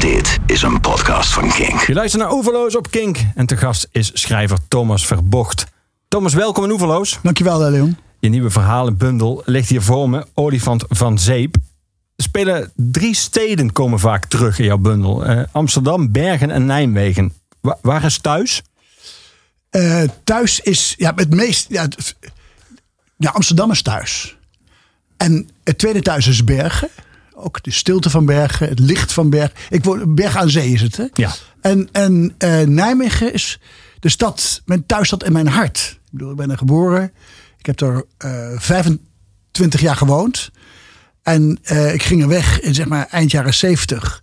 Dit is een podcast van Kink. Je luistert naar Oeverloos op Kink. En te gast is schrijver Thomas Verbocht. Thomas, welkom in Oeverloos. Dankjewel, eh, Leon. Je nieuwe verhalenbundel ligt hier voor me. Olifant van Zeep. Er spelen drie steden komen vaak terug in jouw bundel. Eh, Amsterdam, Bergen en Nijmegen. Wa- waar is thuis? Eh, thuis is ja, het meest. Ja, het- ja, Amsterdam is thuis. En het tweede thuis is Bergen. Ook de stilte van Bergen, het licht van Bergen. Ik woon, Bergen aan Zee is het, hè? Ja. En, en eh, Nijmegen is de stad, mijn thuisstad in mijn hart. Ik bedoel, ik ben er geboren. Ik heb er eh 25 jaar gewoond. En eh, ik ging er weg in zeg maar eind jaren 70.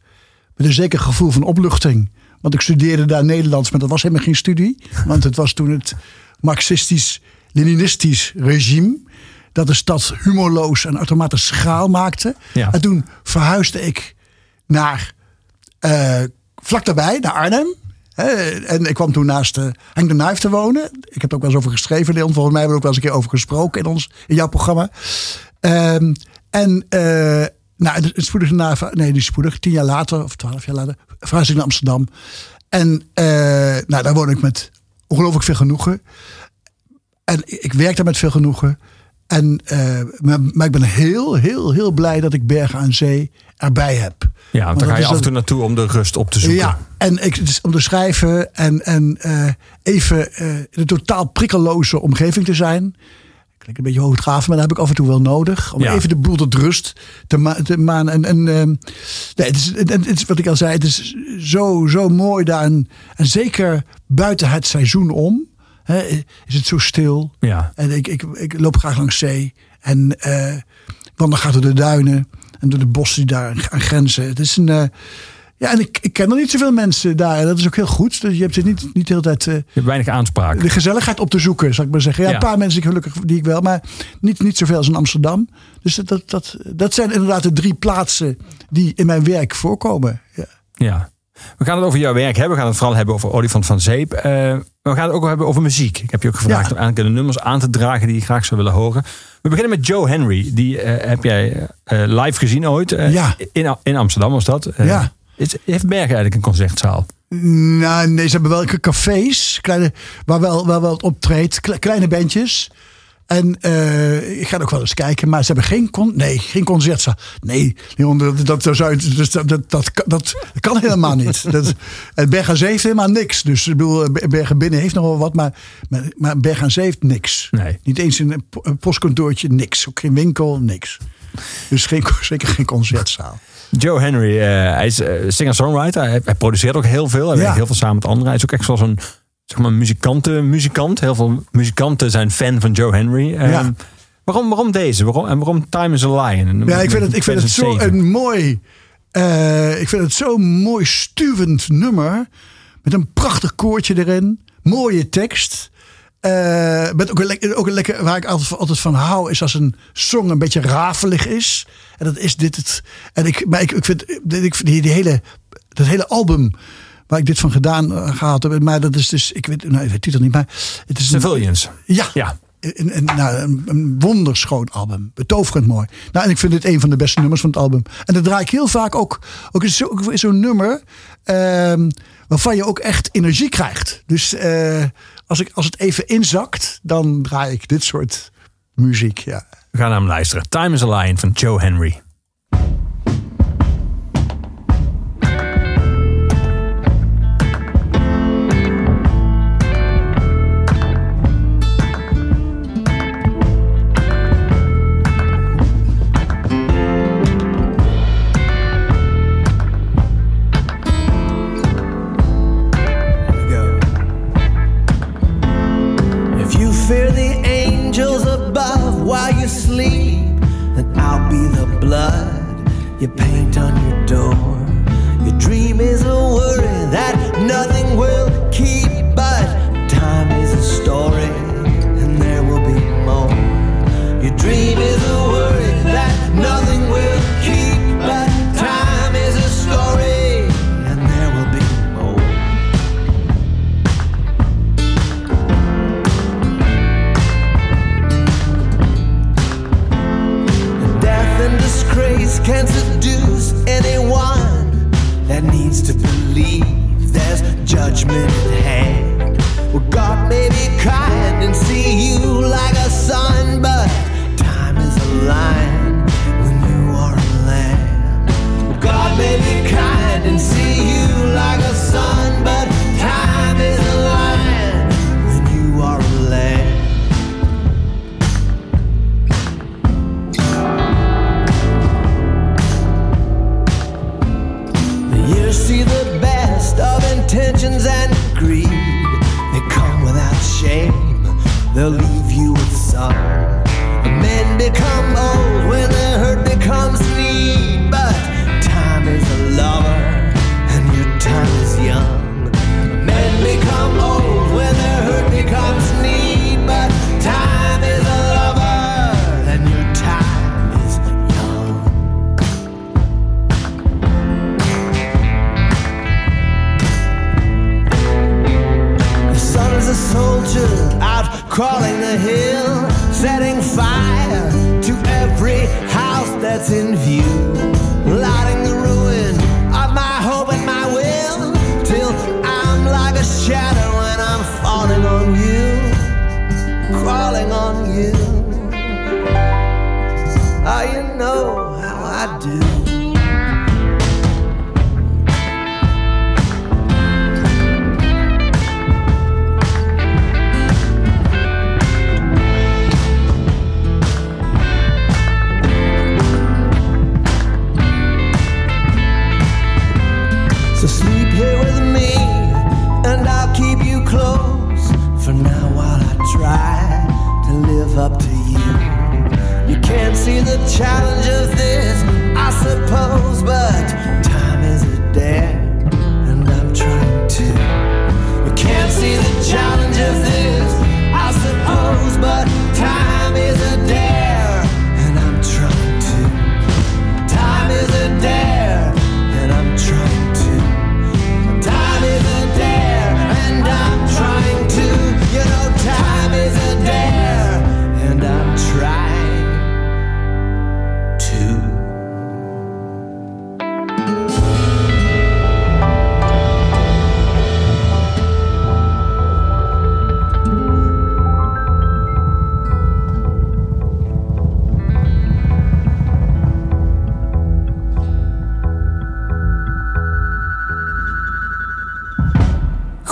Met een zeker gevoel van opluchting. Want ik studeerde daar Nederlands, maar dat was helemaal geen studie. Want het was toen het Marxistisch-Leninistisch regime. Dat de stad humorloos en uitermate schaal maakte. Ja. En toen verhuisde ik naar eh, vlak daarbij, naar Arnhem. En ik kwam toen naast uh, Henk de Nijf te wonen. Ik heb er ook wel eens over geschreven, Leon. Volgens mij hebben we er ook wel eens een keer over gesproken in, ons, in jouw programma. Ehm, en uh, nou, spoedig daarna, nee, niet spoedig, tien jaar later of twaalf jaar later, verhuisde ik naar Amsterdam. En nou, daar woon ik met ongelooflijk veel genoegen. En ik werk daar met veel genoegen. En, uh, maar, maar, ik ben heel, heel, heel blij dat ik Bergen aan Zee erbij heb. Ja, want dan ga je af en toe naartoe om de rust op te zoeken. Ja, en ik, dus om te schrijven en, en uh, even uh, in een totaal prikkeloze omgeving te zijn. Klinkt een beetje hoogdravend, maar dat heb ik af en toe wel nodig. Om ja. even de boel tot rust te, ma te maan. En, en uh, nee, het, is, het, het, is wat ik al zei, het is zo, zo mooi daar. En, en zeker buiten het seizoen om. Hè, is het zo stil. Ja. En ik, ik, ik loop graag langs zee. En uh, wandel gaat door de duinen. En door de bossen die daar aan grenzen. Het is een. Uh, ja, en ik, ik ken er niet zoveel mensen daar. En dat is ook heel goed. Dus je hebt het niet, niet de hele tijd. Uh, je hebt weinig aanspraak. De gezelligheid op te zoeken, zal ik maar zeggen. Ja, ja. een paar mensen gelukkig die ik wel, maar niet, niet zoveel als in Amsterdam. Dus dat, dat, dat, dat zijn inderdaad de drie plaatsen die in mijn werk voorkomen. Ja. ja. We gaan het over jouw werk hebben. We gaan het vooral hebben over Olifant van Zeep. Uh, we gaan het ook hebben over muziek. Ik heb je ook gevraagd ja. om enkele nummers aan te dragen die je graag zou willen horen. We beginnen met Joe Henry. Die uh, heb jij uh, live gezien ooit. ja. in, in Amsterdam was dat. ja. Is, heeft Bergen eigenlijk een concertzaal? Nou, nee, ze hebben wel cafés. Kleine, waar wel, wel, wel optreedt. Kleine bandjes. En uh, ik ga ook wel eens kijken, maar ze hebben geen, con nee, geen concertzaal. Nee, dat, dat, dat, zou, dat, dat, dat, kan helemaal niet. Dat, en Berg aan Zee heeft helemaal niks. Dus ik bedoel, Bergen binnen heeft nog wel wat, maar, maar, maar Berg aan Zee heeft niks. Nee. Niet eens een, een postkantoortje, niks. Ook geen winkel, niks. Dus geen, zeker geen concertzaal. Joe Henry, uh, hij is uh, singer-songwriter. Hij, hij, produceert ook heel veel. Hij ja. werkt heel veel samen met anderen. Hij is ook echt wel zo'n zeg maar, muzikanten, muzikant. Heel veel muzikanten zijn fan van Joe Henry. Ja. Um, waarom, waarom deze? Waarom, en waarom Time is a Lion? Ja, ik vind het, ik vind het zo een mooi... Uh, ik vind het zo'n mooi stuwend nummer. Met een prachtig koortje erin. Mooie tekst. Uh, met ook een, ook een lekker, waar ik altijd, altijd van hou, is als een song een beetje rafelig is. En dat is dit het. En ik, maar ik, ik vind ik, die, die hele, dat hele album waar ik dit van gedaan uh, gehad heb. Maar dat is dus, ik weet, nou, ik weet de titel niet, maar het is. Civilians. Een, ja. ja. Een, een, nou, een, een wonderschoon album. Betoverend mooi. Nou, en ik vind dit een van de beste nummers van het album. En dat draai ik heel vaak ook. Ook is zo'n zo nummer. Uh, waarvan je ook echt energie krijgt. Dus uh, als, ik, als het even inzakt, dan draai ik dit soort muziek. Ja. We gaan naar hem luisteren. Time is a Lion van Joe Henry. You paint judgment at hand.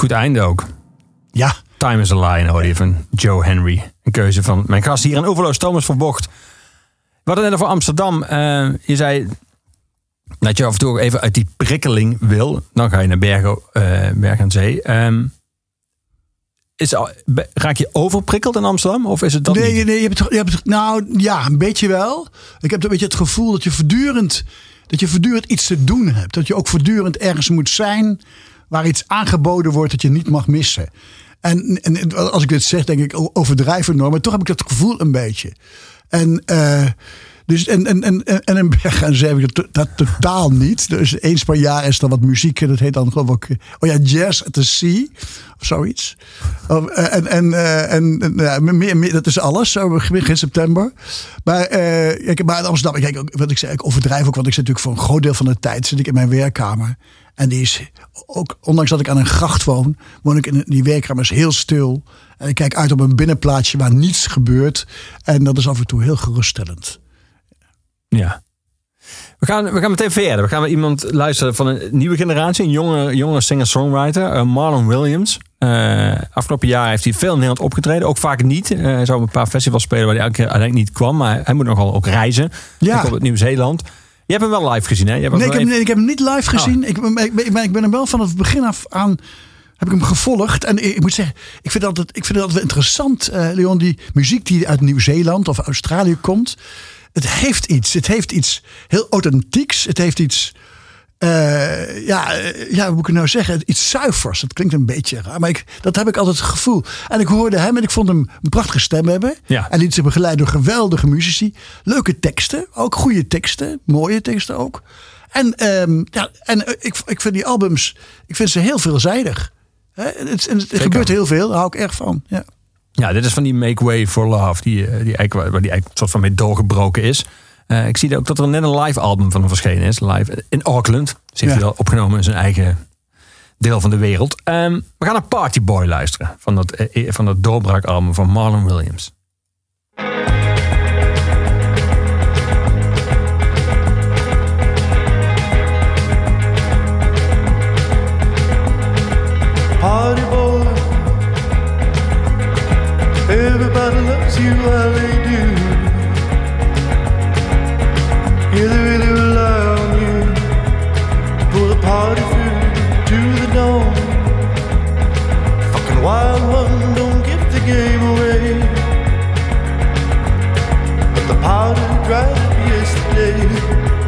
Goed einde ook. Ja, Time is a Lion hoorde je van Joe Henry. Een keuze van mijn gast hier in Overloos, Thomas van Bocht. We hadden net over Amsterdam. Eh, je zei dat je af en toe even uit die prikkeling wil. Dan ga je naar Bergen, eh Berg aan Zee. Ehm, is, raak je overprikkeld in Amsterdam? Of is het dat nee, niet? nee, je hebt, je hebt, nou ja, een beetje wel. Ik heb een beetje het gevoel dat je voortdurend, dat je voortdurend iets te doen hebt. Dat je ook voortdurend ergens moet zijn waar iets aangeboden wordt dat je niet mag missen. En, en als ik dit zeg, denk ik overdrijven enorm. Maar toch heb ik dat gevoel een beetje. En, eh, dus, en, en, en, en in Bergen heb ik dat, dat totaal niet. Dus eens per jaar is er wat muziek. Dat heet dan geloof ik... Oh ja, Jazz at the Sea. Of zoiets. Eh, en en, eh, en, en ja, meer, meer, dat is alles. Zo begin september. Maar, eh, kijk, maar in Amsterdam, ook, wat ik zei, ik overdrijf ook. Want ik zit natuurlijk voor een groot deel van de tijd zit ik in mijn werkkamer. En die is ook, ondanks dat ik aan een gracht woon, woon ik in die werkkamer is heel stil. En ik kijk uit op een binnenplaatsje waar niets gebeurt. En dat is af en toe heel geruststellend. Ja. We gaan, we gaan meteen verder. We gaan naar iemand luisteren van een nieuwe generatie. Een jonge, jonge singer-songwriter. eh, Marlon Williams. Eh, afgelopen jaar heeft hij veel in Nederland opgetreden. Ook vaak niet. Eh, hij zou op een paar festivals spelen waar hij elke keer uiteindelijk niet kwam. Maar hij moet nogal ook reizen. Ja. Hij komt uit Nieuw-Zeeland. Je hebt hem wel live gezien, hè? Je hebt Nee ik, heb, nee, ik heb hem niet live gezien. Ik, ben, ik, ben, ik ben- ik ben hem wel vanaf het begin af aan heb ik hem gevolgd. En ik, moet zeggen, ik vind, altijd, ik vind het altijd wel interessant, eh, Leon, die muziek die uit Nieuw-Zeeland of Australië komt. Het heeft iets. Het heeft iets heel authentieks. Het heeft iets. Eh, ja, eh, ja, hoe moet ik het nou zeggen? Iets zuivers. Dat klinkt een beetje raar, maar ik, dat heb ik altijd het gevoel. En ik hoorde hem en ik vond hem een prachtige stem hebben. Ja. En liet zich begeleid door geweldige muzici. Leuke teksten, ook goede teksten, mooie teksten ook. En, ehm, ja, en eh, ik, ik vind die albums, ik vind ze heel veelzijdig. Hè, en het, en het gebeurt heel veel, daar hou ik erg van. Ja. Ja, dit is van die Make Way for Love. Die, die eigenlijk, waar die eigenlijk een soort van mee doorgebroken is. Eh, ik zie ook dat er net een live album van hem verschenen is. Live in Auckland. Dus heeft Ja. hij al opgenomen in zijn eigen deel van de wereld. Ehm, we gaan naar Party Boy luisteren. Van dat, eh, van dat doorbraakalbum van Marlon Williams. party boy. Everybody loves you they really rely on you. Pull the party through to the. Fucking wild one, don't give the game away. But the party drive yesterday.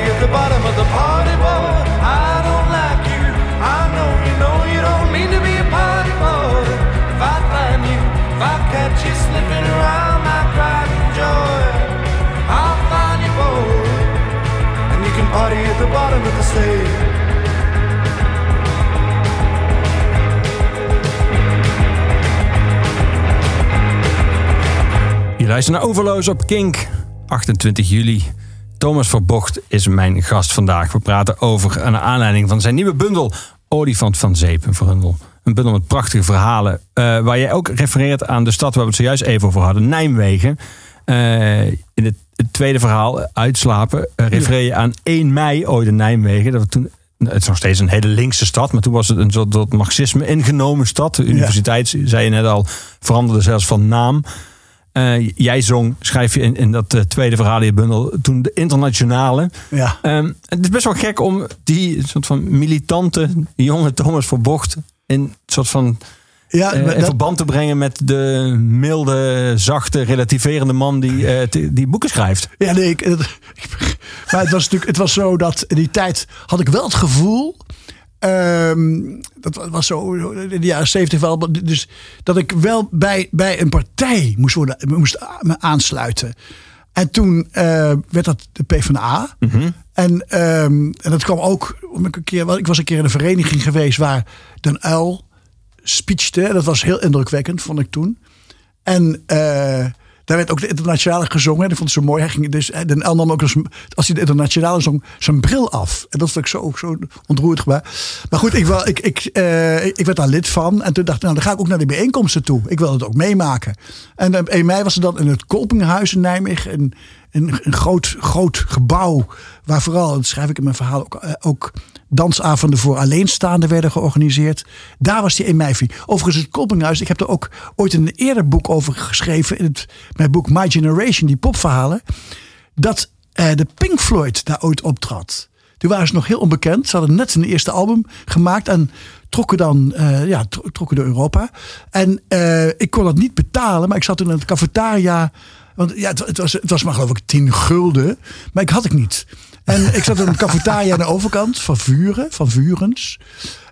At the bottom of the party Je luistert naar Overloos op Kink. 28 juli. Thomas Verbocht is mijn gast vandaag. We praten over een aanleiding van zijn nieuwe bundel. Olifant van Zeep. Een bundel, een bundel met prachtige verhalen. eh, waar jij ook refereert aan de stad waar we het zojuist even over hadden. Nijmegen. Eh, in het, het tweede verhaal, Uitslapen, eh, refereer je aan 1 mei ooit in Nijmegen. Dat we toen, het is nog steeds een hele linkse stad. Maar toen was het een soort soort marxisme ingenomen stad. De universiteit, zei je net al, veranderde zelfs van naam. Eh, jij zong, schrijf je in, in dat eh, tweede verhaal in je bundel, toen de internationale. Ja. Ehm, het is best wel gek om die soort van militante jonge Thomas Verbocht in soort van Ja, eh, in dat- verband te brengen met de milde, zachte, relativerende man die, t- die boeken schrijft. Ja, nee, ik, het- ik- maar het was natuurlijk, het was zo dat in die tijd had ik wel het gevoel. Ehm, dat was zo in de jaren zeventig wel. Dus dat ik wel bij, bij een partij moest, worden, moest me aansluiten. En toen eh, werd dat de PvdA. En, ehm, en dat kwam ook. omdat Ik, een keer, ik was een keer in een vereniging geweest waar Den Uil speechte. Dat was heel indrukwekkend, vond ik toen. En eh, daar werd ook de internationale gezongen. Dat vond ik zo mooi. Hij ging dus, eh, El nam ook als hij de internationale zong, zijn bril af. En dat vond ik zo, zo ontroerd. Maar goed, ik, wel, ik, ik, eh, ik werd daar lid van. En toen dacht ik, nou, dan ga ik ook naar die bijeenkomsten toe. Ik wil het ook meemaken. En op 1 mei was het dan in het Kolpinghuis in Nijmegen. Een, een, een groot, groot gebouw. Waar vooral, dat schrijf ik in mijn verhaal ook, eh, ook dansavonden voor alleenstaanden werden georganiseerd. Daar was die 1 mei vier. Overigens het Kolpinghuis. Ik heb er ook ooit een eerder boek over geschreven. In het, mijn boek My Generation, die popverhalen. Dat eh, de Pink Floyd daar ooit optrad. Toen waren nog heel onbekend. Ze hadden net een eerste album gemaakt. En trokken dan eh, ja, tro- trokken door Europa. En eh, ik kon dat niet betalen. Maar ik zat toen in het cafetaria. Want ja, het, het was, het was maar geloof ik 10 gulden. Maar ik had ik niet. En ik zat in een cafetaria aan de overkant van Vuren, van Vurens.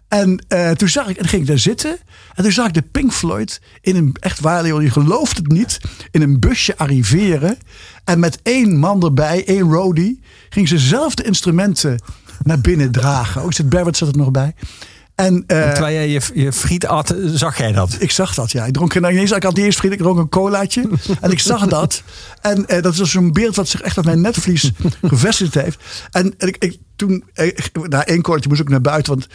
En eh, toen zag ik, en ging ik daar zitten. En toen zag ik de Pink Floyd in een, echt waar, je gelooft het niet, in een busje arriveren. En met één man erbij, één roadie, ging ze zelf de instrumenten naar binnen dragen. Ook Sid Barrett zat er nog bij. En, eh, Terwijl jij je, je friet at, zag jij dat? ik zag dat, ja. Ik dronk nou, ineens, ik had niet eens vrienden, ik dronk een colaatje. en ik zag dat. En eh, dat was zo'n beeld wat zich echt op mijn netvlies gevestigd heeft. En, en ik, ik, toen, eh, ik- na één colaatje moest ik naar buiten, want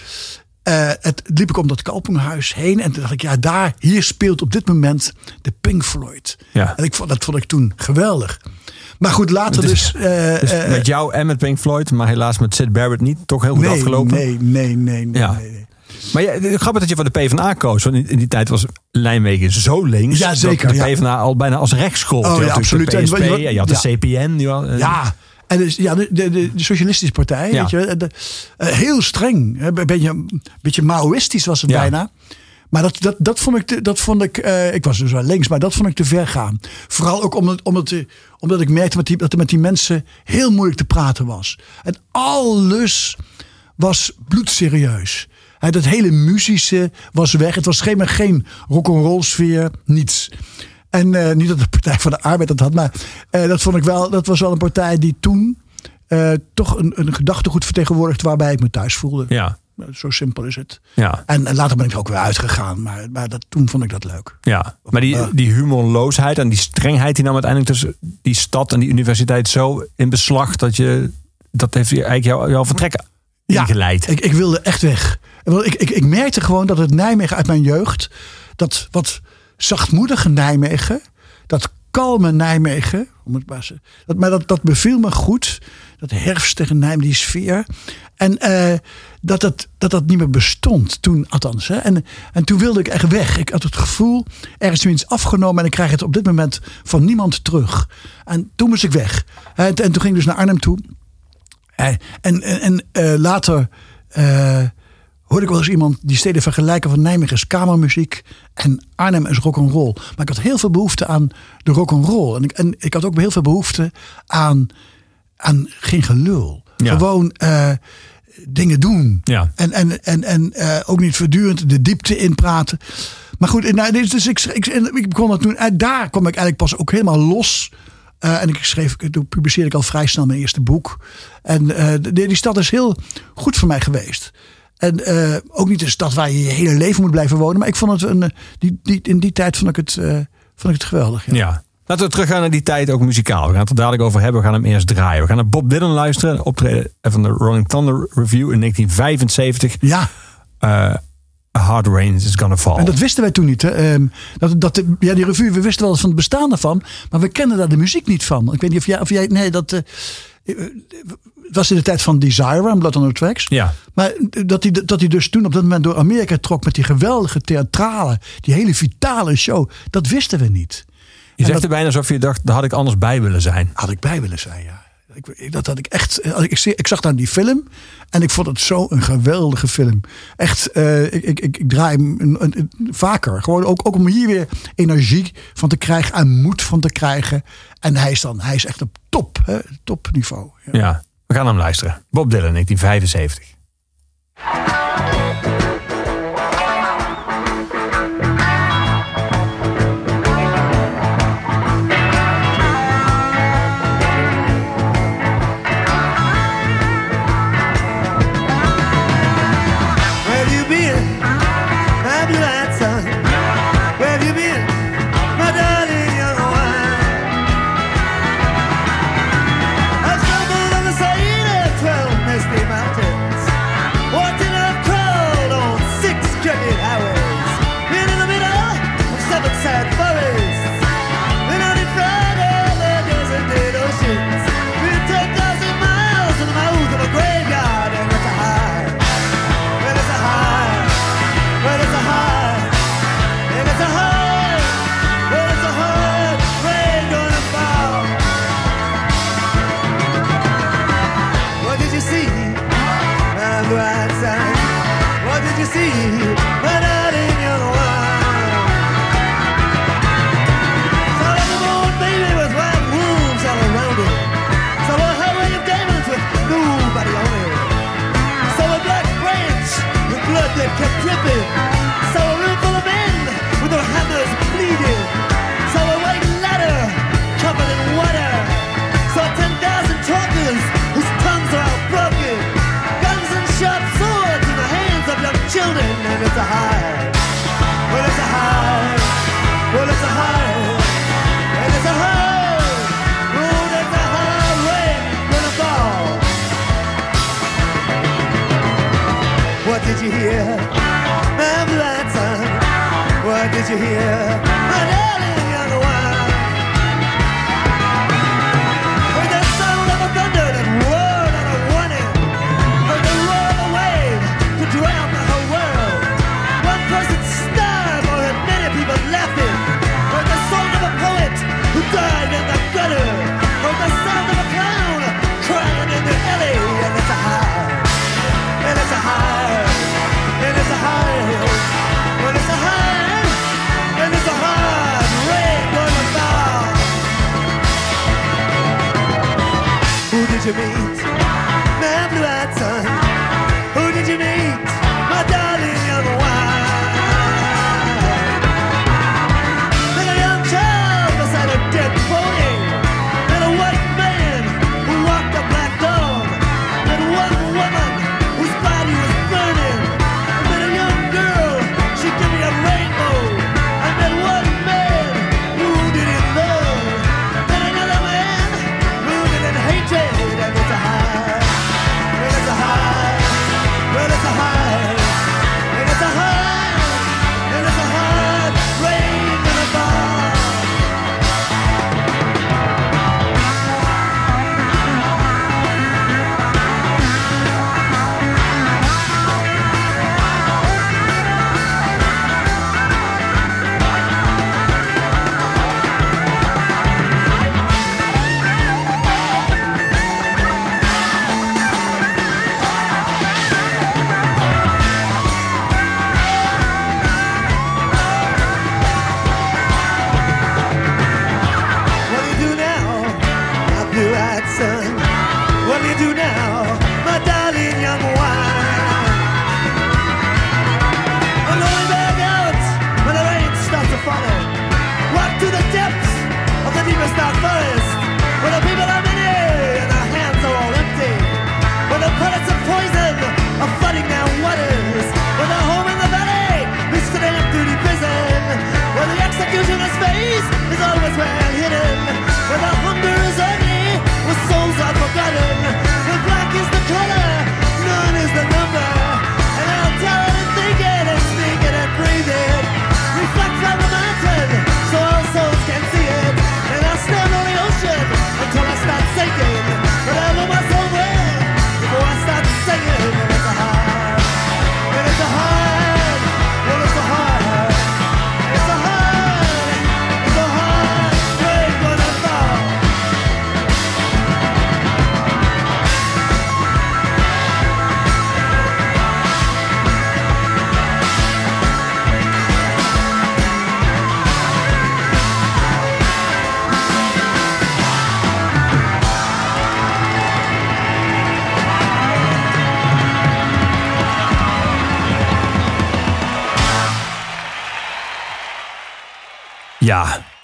het liep ik om dat Kalpinghuis heen. En toen dacht ik, ja, daar, hier speelt op dit moment de Pink Floyd. Ja. En ik vond, dat vond ik toen geweldig. Maar goed, later Dus- dus... Dus met jou en met Pink Floyd, maar helaas met Sid Barrett niet. Toch heel goed nee, afgelopen. Nee, nee, nee, nee. Ja. nee, nee. Maar ja, het grappig dat je voor de PvdA koos. Want in, die tijd was Nijmegen zo links. Ja, zeker, Dat de ja. PvdA al bijna als rechts gold. Oh, Je ja, absoluut. De En PSP, wat- je had de ja. CPN. Je had, Ja, en dus, ja, de, de, de, Socialistische Partij, weet je, de, eh, heel streng. Een beetje, een beetje Maoïstisch was het bijna. Maar dat, dat, dat vond ik, te- dat vond ik eh, ik was dus wel links, maar dat vond ik te ver gaan. Vooral ook omdat, omdat, eh, omdat ik merkte met die, dat er met die mensen heel moeilijk te praten was. En alles was bloedserieus. Dat hele muzische was weg. Het was geen, geen rock'n'roll sfeer, niets. En eh, niet dat de Partij van de Arbeid dat had, maar eh, dat vond ik wel. Dat was wel een partij die toen eh, toch een, een gedachtegoed vertegenwoordigd waarbij ik me thuis voelde. ja, Zo simpel is het. ja, En, en later ben ik er ook weer uitgegaan, maar, maar dat, toen vond ik dat leuk. ja. Maar die, Ja. die humorloosheid en die strengheid die nam uiteindelijk tussen die stad en die universiteit zo in beslag dat je dat heeft eigenlijk jouw jouw vertrek ingeleid. Ik, ik wilde echt weg. Ik, ik, ik merkte gewoon dat het Nijmegen uit mijn jeugd, dat wat zachtmoedige Nijmegen, dat kalme Nijmegen, om het maar, dat, maar dat, dat beviel me goed. Dat herfstige Nijmegen, die sfeer. En eh, dat, het, dat dat niet meer bestond toen, althans. Hè. En, en toen wilde ik echt weg. Ik had het gevoel, er is nu iets afgenomen en ik krijg het op dit moment van niemand terug. En toen moest ik weg. En, en toen ging ik dus naar Arnhem toe. Eh, En, en, en eh, later hoorde ik wel eens iemand die steden vergelijken van Nijmegen is kamermuziek en Arnhem is rock'n'roll. Maar ik had heel veel behoefte aan de rock'n'roll. En ik, en ik had ook heel veel behoefte aan, aan geen gelul. Ja. Gewoon eh, dingen doen. Ja. En, en, en, en eh, ook niet voortdurend de diepte in praten. Maar goed, nou, dus ik, ik, ik begon dat toen. En daar kwam ik eigenlijk pas ook helemaal los. Eh, en ik schreef, toen publiceerde ik al vrij snel mijn eerste boek. En eh, die, die stad is heel goed voor mij geweest. En eh, ook niet een stad waar je je hele leven moet blijven wonen. Maar ik vond het een, eh, die, die, in die tijd vond ik het, eh, vond ik het geweldig. Ja. Ja. Laten we teruggaan naar die tijd ook muzikaal. We gaan het er dadelijk over hebben. We gaan hem eerst draaien. We gaan naar Bob Dylan luisteren. Optreden van de Rolling Thunder Review in 1975. ja. A Hard Rain is Gonna Fall. En dat wisten wij toen niet. Hè. Ehm, dat, dat, ja, die revue, we wisten wel eens van het bestaan ervan. Maar we kenden daar de muziek niet van. Ik weet niet of jij... Of jij nee, dat... eh, eh, het was in de tijd van Desire en Blood on the Tracks. Ja. Maar dat hij, dat hij dus toen op dat moment door Amerika trok met die geweldige theatrale, die hele vitale show, dat wisten we niet. Je zegt dat- er bijna alsof je dacht, daar had ik anders bij willen zijn. Had ik bij willen zijn, ja. Ik, dat had ik echt. eh, Ik, ik, zag dan die film en ik vond het zo een geweldige film. Echt, eh, ik, ik, ik, draai hem een- vaker. Gewoon ook, ook om hier weer energie van te krijgen en moed van te krijgen. En hij is dan, hij is echt op top, hè, topniveau. Ja. Ja. We gaan hem luisteren. Bob Dylan, 1975.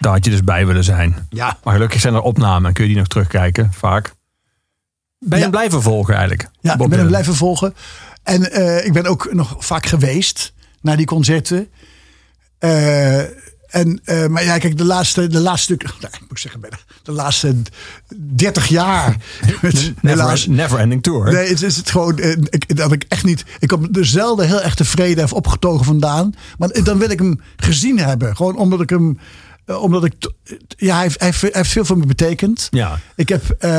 Daar had je dus bij willen zijn. Ja. Maar gelukkig zijn er opnamen en kun je die nog terugkijken, vaak. Ben je Ja. blijven volgen eigenlijk? Ja, Bob ik ben hem blijven volgen. En eh, ik ben ook nog vaak geweest naar die concerten. Eh, en, eh, maar ja, kijk, de laatste, de laatste stuk, nou, ik moet zeggen, de laatste 30 jaar. met, Never, never ending tour. Nee, het is het gewoon ik, dat ik echt niet. Ik kom er zelden heel erg tevreden of opgetogen vandaan. Maar dan wil ik hem gezien hebben. Gewoon omdat ik hem. Eh, Omdat ik. Ja, hij heeft, hij heeft, hij heeft veel voor me betekend. Ja. Ik heb. eh,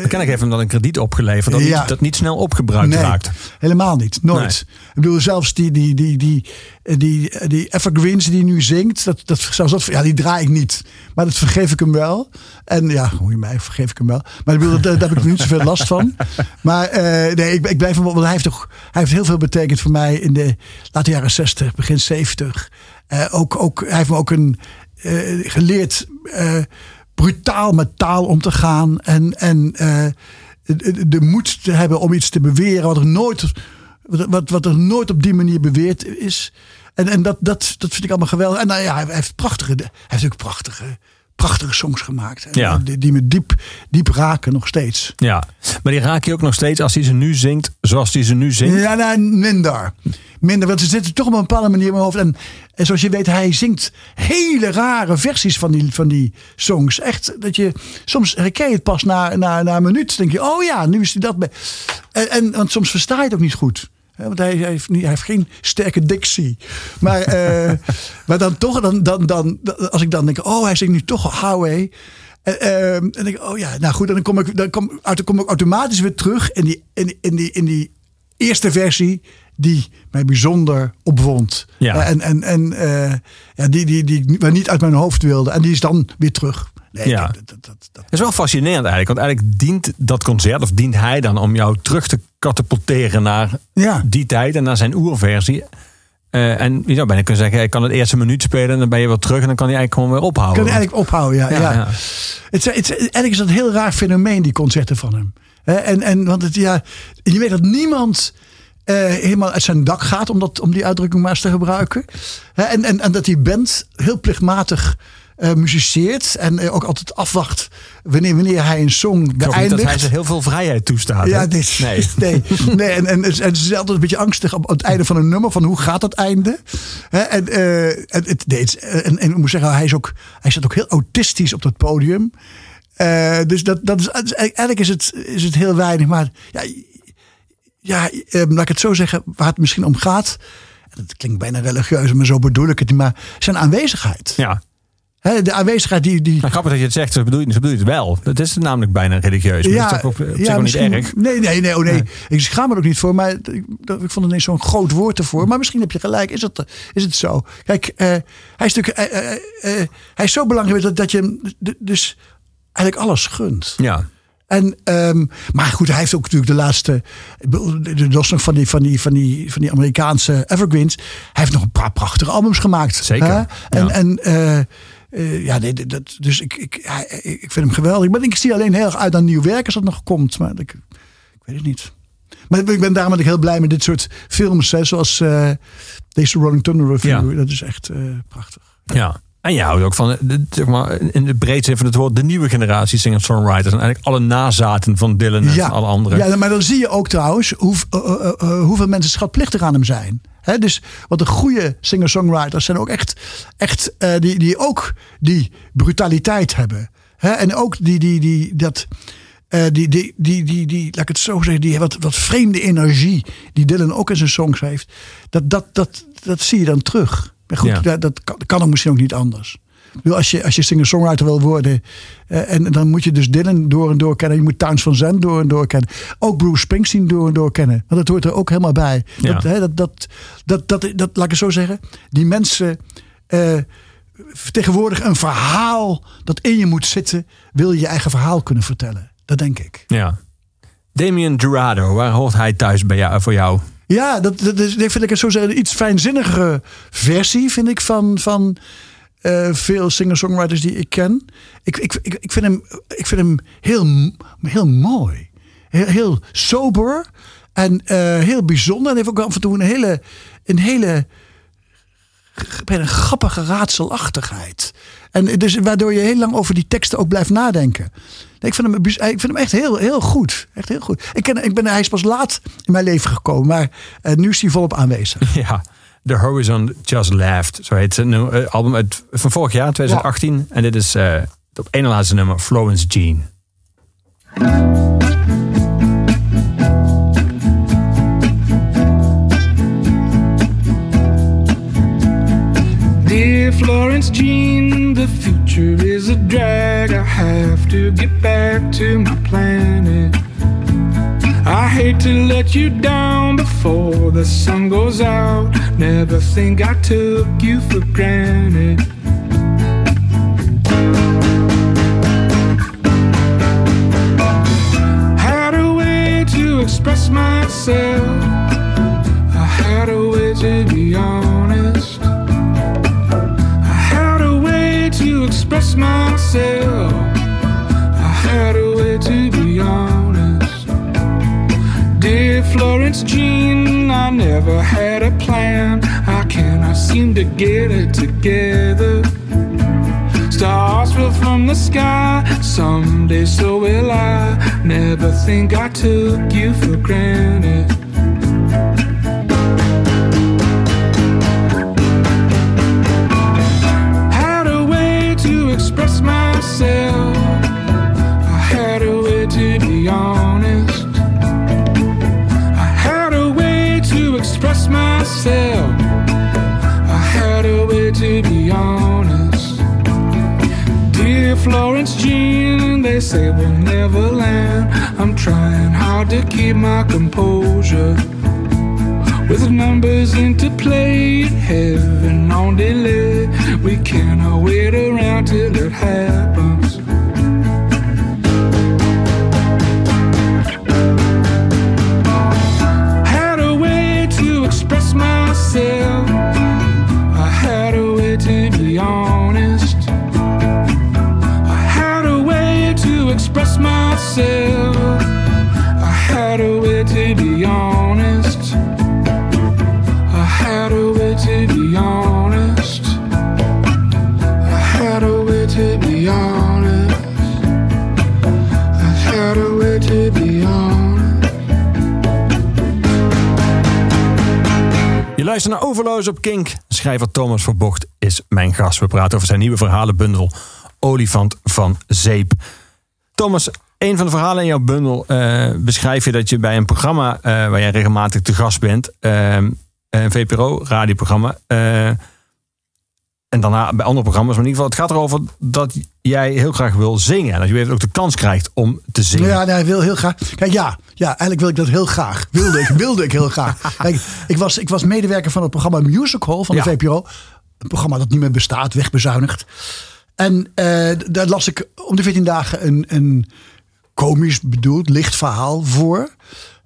Kennelijk heeft hem dan een krediet opgeleverd dat, Ja. niet, dat niet snel opgebruikt nee, raakt. helemaal niet. Nooit. Ik bedoel, zelfs die, die, die, die, die, die Evergreens die hij nu zingt, dat, dat, zelfs dat, ja, die draai ik niet. Maar dat vergeef ik hem wel. En ja, hoe je mij vergeef ik hem wel. Maar ik bedoel, daar, daar heb ik niet zoveel last van. Maar eh, nee, ik, ik blijf hem, want hij heeft toch, hij heeft heel veel betekend voor mij in de late jaren 60, begin 70. Eh, ook, ook, hij heeft me ook een eh, geleerd eh, brutaal met taal om te gaan. En, en eh, de, de moed te hebben om iets te beweren wat er nooit, wat, wat er nooit op die manier beweerd is. En, en dat, dat, dat vind ik allemaal geweldig. En nou ja, hij heeft prachtige, hij heeft ook prachtige, prachtige songs gemaakt. Ja. Die, die me diep, diep raken nog steeds. Ja, maar die raak je ook nog steeds als hij ze nu zingt zoals hij ze nu zingt. Ja, nou, minder. Minder, want ze zitten toch op een bepaalde manier in mijn hoofd. En, en zoals je weet, hij zingt hele rare versies van die, van die songs. Echt, dat je soms herken je het pas na, na, na een minuut. denk je, oh ja, nu is hij dat. bij. En, en, want soms versta je het ook niet goed. Want hij, heeft, niet, hij heeft geen sterke dictie. Maar, eh, maar dan toch, dan, dan, dan, als ik dan denk, oh, hij zingt nu toch Highway. En, eh, en denk ik, oh ja, nou goed, dan kom ik, dan kom, dan kom ik automatisch weer terug in die, in, die- in, die, in die eerste versie die mij bijzonder opwond. Ja. Eh, En, en, en eh, ja, die, die, die ik waar niet uit mijn hoofd wilde. En die is dan weer terug. Nee, Ja. dat, dat, dat, dat- Dat is wel fascinerend eigenlijk. Want eigenlijk dient dat concert, of dient hij dan om jou terug te katapulteren naar Ja. die tijd en naar zijn oerversie. Eh, en je zou bijna kunnen zeggen, hij kan het eerste minuut spelen en dan ben je weer terug en dan kan hij eigenlijk gewoon weer ophouden. kan je eigenlijk ophouden, ja. ja, Ja, ja. Het, eigenlijk is dat een heel raar fenomeen, die concerten van hem. En, en, want het, ja, je weet dat niemand eh, helemaal uit zijn dak gaat, om, dat, om die uitdrukking maar eens te gebruiken. En, en, en dat die band heel plichtmatig eh muziceert en eh, ook altijd afwacht wanneer, wanneer hij een song beëindigt. dat hij ze heel veel vrijheid toestaat. Ja, dit, nee. nee. nee. En, en, en ze is altijd een beetje angstig op het einde van een nummer. Van hoe gaat het einde? Hè, en, eh, en, het, nee, het en, en ik moet zeggen, hij, is ook, hij staat ook heel autistisch op dat podium. Dus dat, dat is, eigenlijk is het, is het heel weinig. Maar ja, ja laat ik het zo zeggen, waar het misschien om gaat. Het klinkt bijna religieus, maar zo bedoel ik het niet. Maar zijn aanwezigheid. Ja. De aanwezigheid die, die, Nou, grappig dat je het zegt, zo bedoel, je, zo bedoel je het wel. Dat is namelijk bijna religieus. Maar dat is toch ook op zich wel niet erg. Nee, nee, nee, oh nee. Ik schaam me er ook niet voor, maar ik, vond het niet zo'n groot woord ervoor. Maar misschien heb je gelijk, is het, is het zo. Kijk, eh, hij, is natuurlijk, eh, eh, eh, hij is zo belangrijk dat, dat je hem dus eigenlijk alles gunt. Ja. En, ehm, maar goed, hij heeft ook natuurlijk de laatste. de- Los nog van die, van, die, van, die, van die Amerikaanse evergreens. Hij heeft nog een paar prachtige albums gemaakt. Zeker, hè? En, ja. en eh, ja, nee, dat, dus ik, ik, ja, ik vind hem geweldig. Maar ik zie alleen heel erg uit naar nieuw werk als dat nog komt. Maar ik, ik weet het niet. Maar ik ben daarom heel blij met dit soort films. Hè, zoals eh, deze Rolling Thunder Review. Ja. Dat is echt eh, prachtig. Ja. En je houdt ook van, de, zeg maar, in de breedste zin van het woord, de nieuwe generatie singer-songwriters. En eigenlijk alle nazaten van Dylan en alle anderen. Ja, maar dan zie je ook trouwens hoe, hoeveel mensen schatplichtig aan hem zijn. Hè, dus wat de goede singer-songwriters zijn ook echt, echt eh, die, die ook die brutaliteit hebben. En ook die, die, die, dat, eh, die, die, die, die, die, laat ik het zo zeggen, die wat, wat vreemde energie die Dylan ook in zijn songs heeft. Dat, dat, dat, dat zie je dan terug. Maar goed, Ja. dat, dat kan, dat kan ook misschien ook niet anders. Als je, als je singer-songwriter wil worden, eh, en dan moet je dus Dylan door en door kennen. Je moet Towns van Zandt door en door kennen. Ook Bruce Springsteen door en door kennen. Want dat hoort er ook helemaal bij. Ja. Dat, hè, dat, dat, dat, dat, dat, laat ik het zo zeggen. Die mensen eh vertegenwoordigen een verhaal dat in je moet zitten. Wil je je eigen verhaal kunnen vertellen. Dat denk ik. Ja. Damien Jurado, waar hoort hij thuis bij jou, voor jou? Ja, dat, dat, is, dat vind ik een, zo zeggen, iets fijnzinnigere versie, vind ik, van, van eh, veel singer-songwriters die ik ken. Ik, ik, ik, ik, vind, hem, ik vind hem heel, heel mooi. Heel, sober en eh, heel bijzonder. En heeft ook af en toe een hele, een hele bijna grappige raadselachtigheid. En dus waardoor je heel lang over die teksten ook blijft nadenken. Ik vind hem, ik vind hem echt heel, heel goed. Echt heel goed. Ik ken, ik ben, hij is pas laat in mijn leven gekomen, maar eh, nu is hij volop aanwezig. Ja. The Horizon Just Laughed. Zo heet het nu- eh, album uit, van vorig jaar, 2018. En dit is eh het op één laatste nummer, Florence Jean. Dear Florence Jean, the future is a drag. I have to get back to my planet. Hate to let you down before the sun goes out. Never think I took you for granted. Had a way to express myself. I had a way to be honest. I had a way to express myself. I had a way to be honest. Florence Jean, I never had a plan. I cannot seem to get it together. Stars fell from the sky. Someday so will I. Never think I took you for granted. Say we'll never land. I'm trying hard to keep my composure. With numbers into play, heaven on delay, we cannot wait around till it happens. Je luistert naar Overloos op Kink. Schrijver Thomas Verbocht is mijn gast. We praten over zijn nieuwe verhalenbundel Olifant van Zeep. Thomas, een van de verhalen in jouw bundel eh, beschrijf je dat je bij een programma eh, waar jij regelmatig te gast bent, eh, een VPRO-radioprogramma, eh, en daarna bij andere programma's, maar in ieder geval, het gaat erover dat jij heel graag wil zingen. En dat je weer ook de kans krijgt om te zingen. Ja, nee, wil heel graag. Kijk, ja, ja, eigenlijk wil ik dat heel graag. Wilde ik, wilde ik heel graag. Kijk, ik was, ik was medewerker van het programma Musical van de Ja. VPRO. Een programma dat niet meer bestaat, wegbezuinigd. En eh, daar las ik om de 14 dagen een, een komisch bedoeld, licht verhaal voor.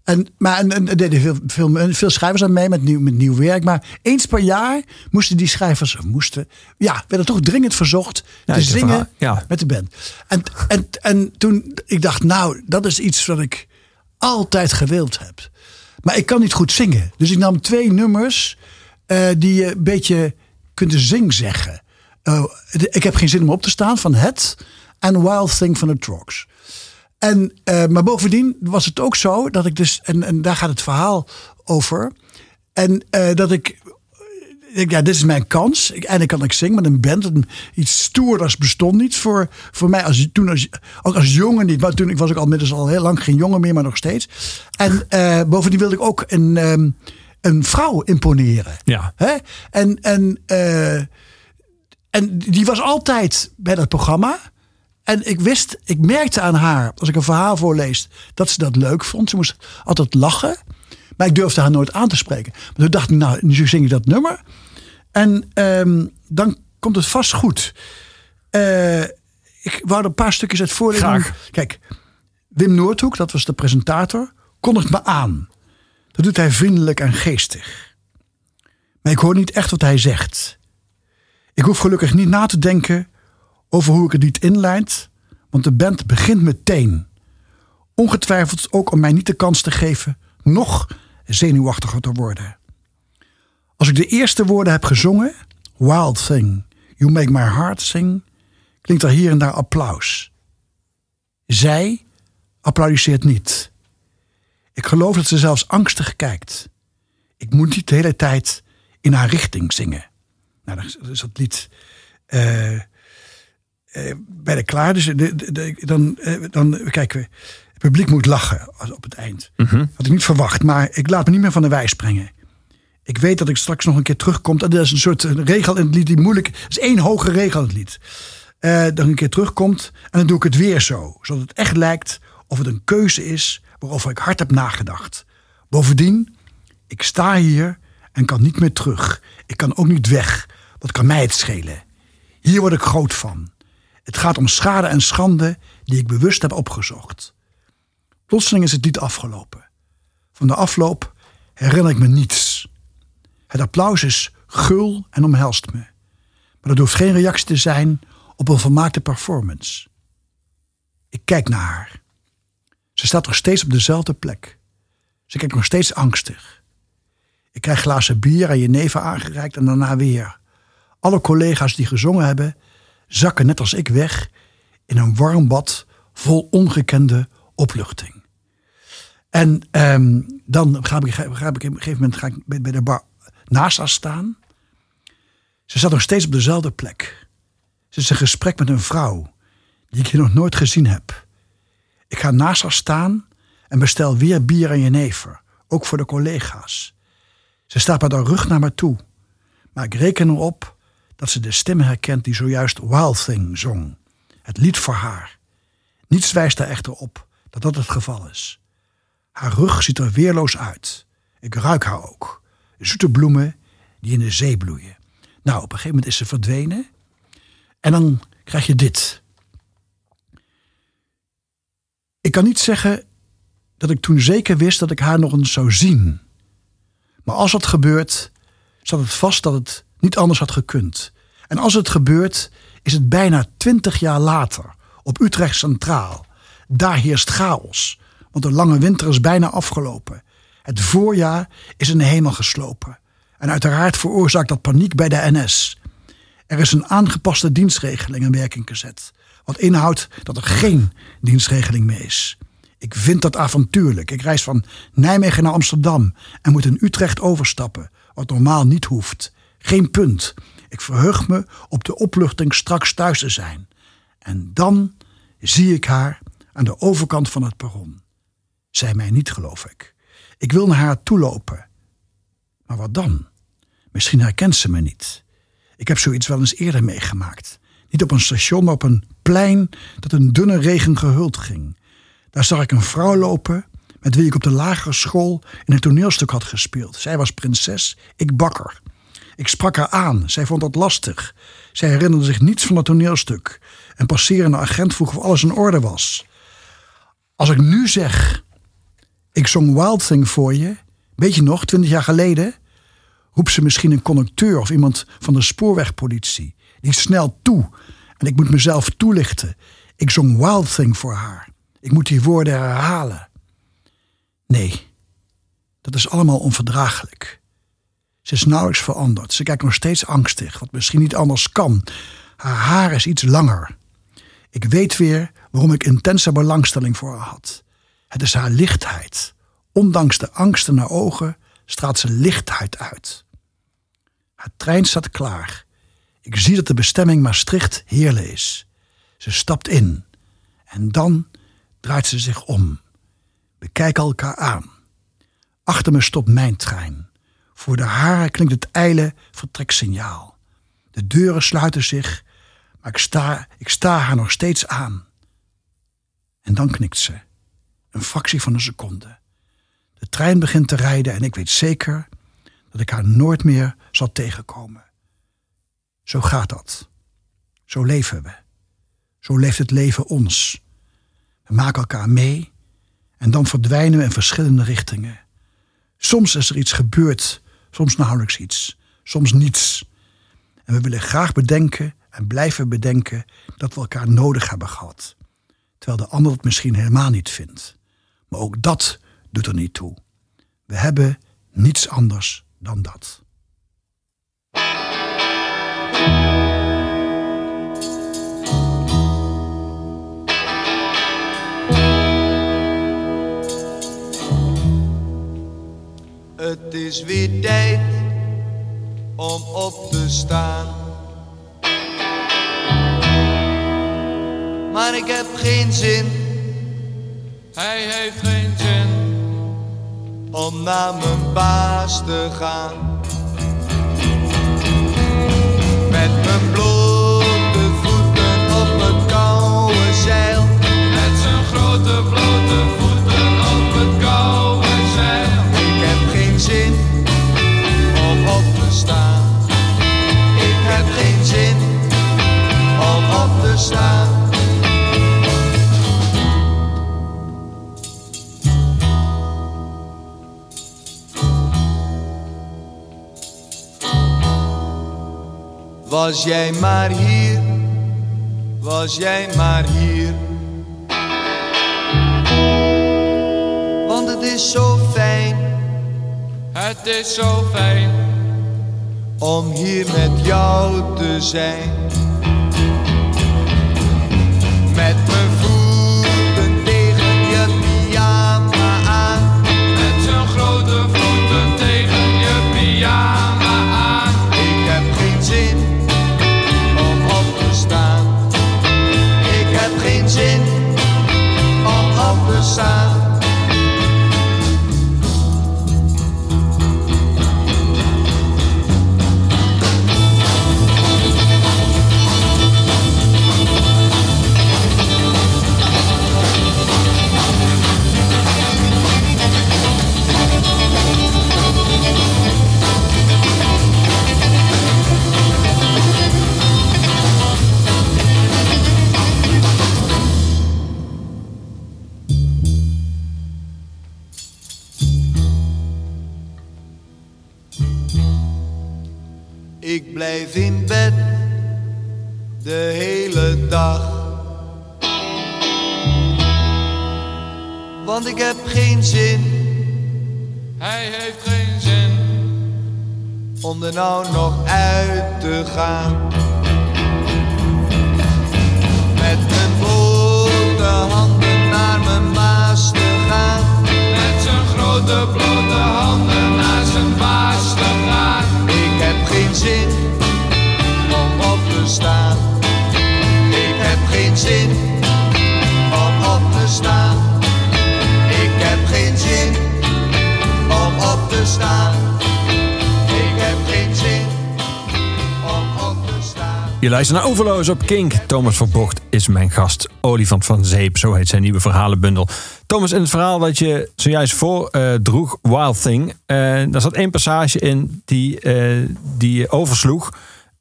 En, maar en, en, er deden veel, veel, veel schrijvers aan mee met nieuw, met nieuw werk. Maar eens per jaar moesten die schrijvers, of moesten, ja, werden toch dringend verzocht Ja, te zingen verhaal, ja. met de band. En, en, en toen ik dacht, nou, dat is iets wat ik altijd gewild heb. Maar ik kan niet goed zingen. Dus ik nam twee nummers eh, die je een beetje kunt zing zeggen. Eh, ik heb geen zin om op te staan van het en Wild Thing van de Trogs. En, eh, maar bovendien was het ook zo dat ik dus, en, en daar gaat het verhaal over. En eh, dat ik, ik ja, dit is mijn kans. Ik, eindelijk kan ik zingen met een band. Een- Iets stoerders bestond niet voor, voor mij. Als, toen als, ook als jongen niet. Maar toen ik was ik al inmiddels al heel lang geen jongen meer, maar nog steeds. En bovendien wilde ik ook een, ehm, een vrouw imponeren. Ja. Hè? En, en, en die was altijd bij dat programma. En ik wist, ik merkte aan haar, als ik een verhaal voorlees, dat ze dat leuk vond. Ze moest altijd lachen. Maar ik durfde haar nooit aan te spreken. Maar toen dacht ik, nou, nu zing ik dat nummer. En ehm, dan komt het vast goed. Eh, ik wou er een paar stukjes uit voorlezen. Graag. Kijk, Wim Noordhoek, dat was de presentator, kondigt me aan. Dat doet hij vriendelijk en geestig. Maar ik hoor niet echt wat hij zegt. Ik hoef gelukkig niet na te denken over hoe ik het lied inleidt, want de band begint meteen. Ongetwijfeld ook om mij niet de kans te geven nog zenuwachtiger te worden. Als ik de eerste woorden heb gezongen, Wild Thing, You Make My Heart Sing, klinkt er hier en daar applaus. Zij applaudisseert niet. Ik geloof dat ze zelfs angstig kijkt. Ik moet niet de hele tijd in haar richting zingen. Nou, dan is- dat lied eh, eh, bijna klaar. Dus de, de- de- dan, eh, dan kijken we. Het publiek moet lachen op het eind. Had ik niet verwacht, maar ik laat me niet meer van de wijs brengen. Ik weet dat ik straks nog een keer terugkom. Dat is een soort regel in het lied die moeilijk is. is één hoge regel in het lied. Dat ik een keer terugkomt en dan doe ik het weer zo. Zodat het echt lijkt of het een keuze is waarover ik hard heb nagedacht. Bovendien, ik sta hier en kan niet meer terug. Ik kan ook niet weg. Wat kan mij het schelen? Hier word ik groot van. Het gaat om schade en schande die ik bewust heb opgezocht. Plotseling is het lied afgelopen. Van de afloop herinner ik me niets. Het applaus is gul en omhelst me. Maar dat hoeft geen reactie te zijn op een volmaakte performance. Ik kijk naar haar. Ze staat nog steeds op dezelfde plek. Ze kijkt nog steeds angstig. Ik krijg glazen bier en jenever aangereikt en daarna weer. Alle collega's die gezongen hebben, zakken net als ik weg in een warm bad vol ongekende opluchting. En ehm, dan ga ik, ga ik op een gegeven moment ga ik bij de bar naast haar staan. Ze staat nog steeds op dezelfde plek. Ze is in gesprek met een vrouw die ik hier nog nooit gezien heb. Ik ga naast haar staan en bestel weer bier en jenever, ook voor de collega's. Ze staat met haar rug naar me toe, maar ik reken erop dat ze de stem herkent die zojuist Wild Thing zong. Het lied voor haar. Niets wijst er echter op dat dat het geval is. Haar rug ziet er weerloos uit. Ik ruik haar ook. Zoete bloemen die in de zee bloeien. Nou, op een gegeven moment is ze verdwenen. En dan krijg je dit. Ik kan niet zeggen dat ik toen zeker wist dat ik haar nog eens zou zien. Maar als dat gebeurt, staat het vast dat het niet anders had gekund. En als het gebeurt, is het bijna twintig jaar later, op Utrecht Centraal. Daar heerst chaos, want de lange winter is bijna afgelopen. Het voorjaar is in de hemel geslopen. En uiteraard veroorzaakt dat paniek bij de NS. Er is een aangepaste dienstregeling in werking gezet. Wat inhoudt dat er geen dienstregeling meer is. Ik vind dat avontuurlijk. Ik reis van Nijmegen naar Amsterdam en moet in Utrecht overstappen, wat normaal niet hoeft. Geen punt. Ik verheug me op de opluchting straks thuis te zijn. En dan zie ik haar aan de overkant van het perron. Zij mij niet, geloof ik. Ik wil naar haar toelopen. Maar wat dan? Misschien herkent ze me niet. Ik heb zoiets wel eens eerder meegemaakt. Niet op een station, maar op een plein dat in dunne regen gehuld ging. Daar zag ik een vrouw lopen met wie ik op de lagere school in een toneelstuk had gespeeld. Zij was prinses, ik bakker. Ik sprak haar aan, zij vond dat lastig. Zij herinnerde zich niets van het toneelstuk. Een passerende agent vroeg of alles in orde was. Als ik nu zeg, ik zong Wild Thing voor je, weet je nog, twintig jaar geleden, roept ze misschien een conducteur of iemand van de spoorwegpolitie. Die snel toe en ik moet mezelf toelichten. Ik zong Wild Thing voor haar. Ik moet die woorden herhalen. Nee, dat is allemaal onverdraaglijk. Ze is nauwelijks veranderd. Ze kijkt nog steeds angstig, wat misschien niet anders kan. Haar haar is iets langer. Ik weet weer waarom ik intense belangstelling voor haar had. Het is haar lichtheid. Ondanks de angst in haar ogen straalt ze lichtheid uit. Haar trein staat klaar. Ik zie dat de bestemming Maastricht Heerlen is. Ze stapt in. En dan draait ze zich om. We kijken elkaar aan. Achter me stopt mijn trein. Voor de haren klinkt het ijle vertreksignaal. De deuren sluiten zich, maar ik sta, ik sta haar nog steeds aan. En dan knikt ze. Een fractie van een seconde. De trein begint te rijden en ik weet zeker dat ik haar nooit meer zal tegenkomen. Zo gaat dat. Zo leven we. Zo leeft het leven ons. We maken elkaar mee en dan verdwijnen we in verschillende richtingen. Soms is er iets gebeurd, soms nauwelijks iets, soms niets. En we willen graag bedenken en blijven bedenken dat we elkaar nodig hebben gehad. Terwijl de ander het misschien helemaal niet vindt. Maar ook dat doet er niet toe. We hebben niets anders dan dat. Het is weer tijd om op te staan. Maar ik heb geen zin Hij heeft geen zin. om naar mijn baas te gaan. Met mijn blote voeten op het koude zeil. Was jij maar hier, was jij maar hier. Want het is zo fijn Het is zo fijn. om hier met jou te zijn. Geen zin Hij heeft geen zin. om er nou nog uit te gaan. Met mijn blote handen naar mijn baas te gaan. Met zijn grote blote handen naar zijn baas te gaan. Ik heb geen zin om op te staan. Je luistert naar Overloos op Kink. Thomas Verbocht is mijn gast. Olifant van Zeep, zo heet zijn nieuwe verhalenbundel. Thomas, in het verhaal dat je zojuist voordroeg, Wild Thing... eh, daar zat één passage in die, eh, die je oversloeg.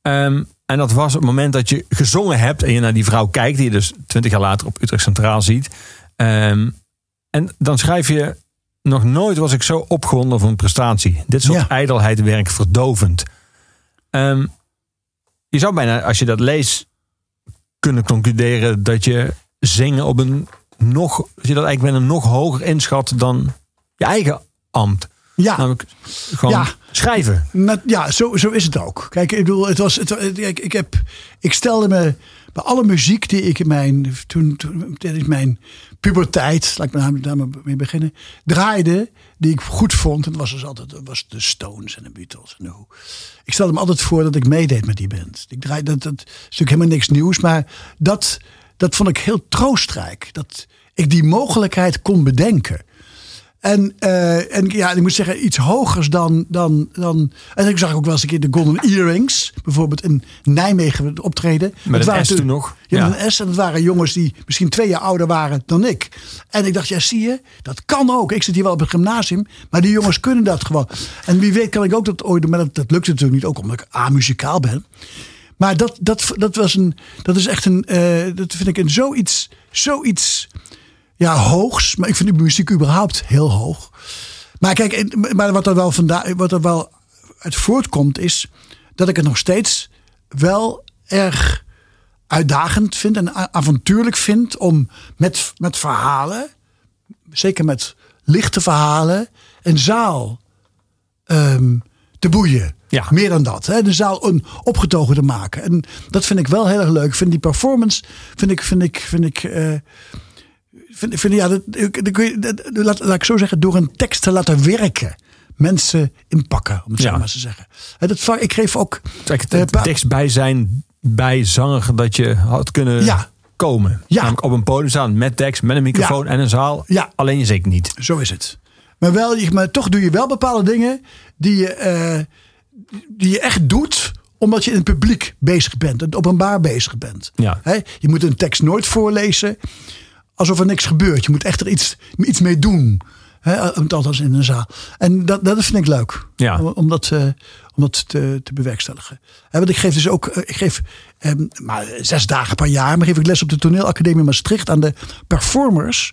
Ehm, en dat was het moment dat je gezongen hebt... en je naar die vrouw kijkt, die je dus twintig jaar later op Utrecht Centraal ziet. Ehm, en dan schrijf je... Nog nooit was ik zo opgewonden voor een prestatie. Dit soort Ja. ijdelheid werkt verdovend. Ehm, je zou bijna, als je dat leest, kunnen concluderen dat je zingen op een nog, dat je dat eigenlijk bijna nog hoger inschat dan je eigen ambt. Ja, Namelijk gewoon Ja. schrijven. Ja, zo, zo is het ook. Kijk, ik bedoel, het was, het, kijk, ik, heb, ik stelde me bij alle muziek die ik in mijn, toen, toen tijdens mijn puberteit, laat ik daar maar mee beginnen, draaide, die ik goed vond. En dat was dus altijd was de Stones en de Beatles en de. Ik stelde me altijd voor dat ik meedeed met die band. Ik draai, dat, dat is natuurlijk helemaal niks nieuws, maar dat, dat vond ik heel troostrijk. Dat ik die mogelijkheid kon bedenken. En, eh, en ja, ik moet zeggen, iets hogers dan, dan, dan. En ik zag ook wel eens een keer de Golden Earrings, bijvoorbeeld in Nijmegen optreden. Met Het een waren S toen nog. Ja, met een S. En dat waren jongens die misschien twee jaar ouder waren dan ik. En ik dacht, ja, zie je, dat kan ook. Ik zit hier wel op het gymnasium, maar die jongens kunnen dat gewoon. En wie weet kan ik ook dat ooit doen, maar dat, dat lukt natuurlijk niet, ook omdat ik amuzikaal ben. Maar dat, dat, dat was een, dat is echt een, eh, dat vind ik een zoiets, zoiets, ja, hoogs. Maar ik vind de muziek überhaupt heel hoog. Maar kijk, maar wat er wel vandaan, wat er wel uit voortkomt, is dat ik het nog steeds wel erg uitdagend vind en avontuurlijk vind om met, met verhalen, zeker met lichte verhalen, een zaal ehm, te boeien. Ja. Meer dan dat. Hè? De zaal een opgetogen te maken. En dat vind ik wel heel erg leuk. Ik vind die performance, vind ik, vind ik, vind ik. eh, vind, vind, ja, dat, dat kun je- dat- laat, laat ik zo zeggen, door een tekst te laten werken. Mensen inpakken, om het Ja. zo maar te zeggen. Dat, ik geef ook. Het eh, het pa- dichtstbij zijn bij zanger dat je had kunnen Ja. komen. Ja. Op een podium staan met tekst, met een microfoon Ja. en een zaal. Ja. Alleen je zingt niet. Zo is het. Maar, wel, je- maar toch doe je wel bepaalde dingen die je, eh, die je echt doet omdat je in het publiek bezig bent, in het openbaar bezig bent. Ja. Je moet een tekst nooit voorlezen alsof er niks gebeurt. Je moet echt er iets, iets mee doen. Hè? Althans in een zaal. En dat, dat vind ik leuk. Ja. Om, dat, eh, om dat te, te bewerkstelligen. Want ik geef dus ook, eh, ik geef ehm, maar zes dagen per jaar, maar geef ik les op de toneelacademie Maastricht aan de performers.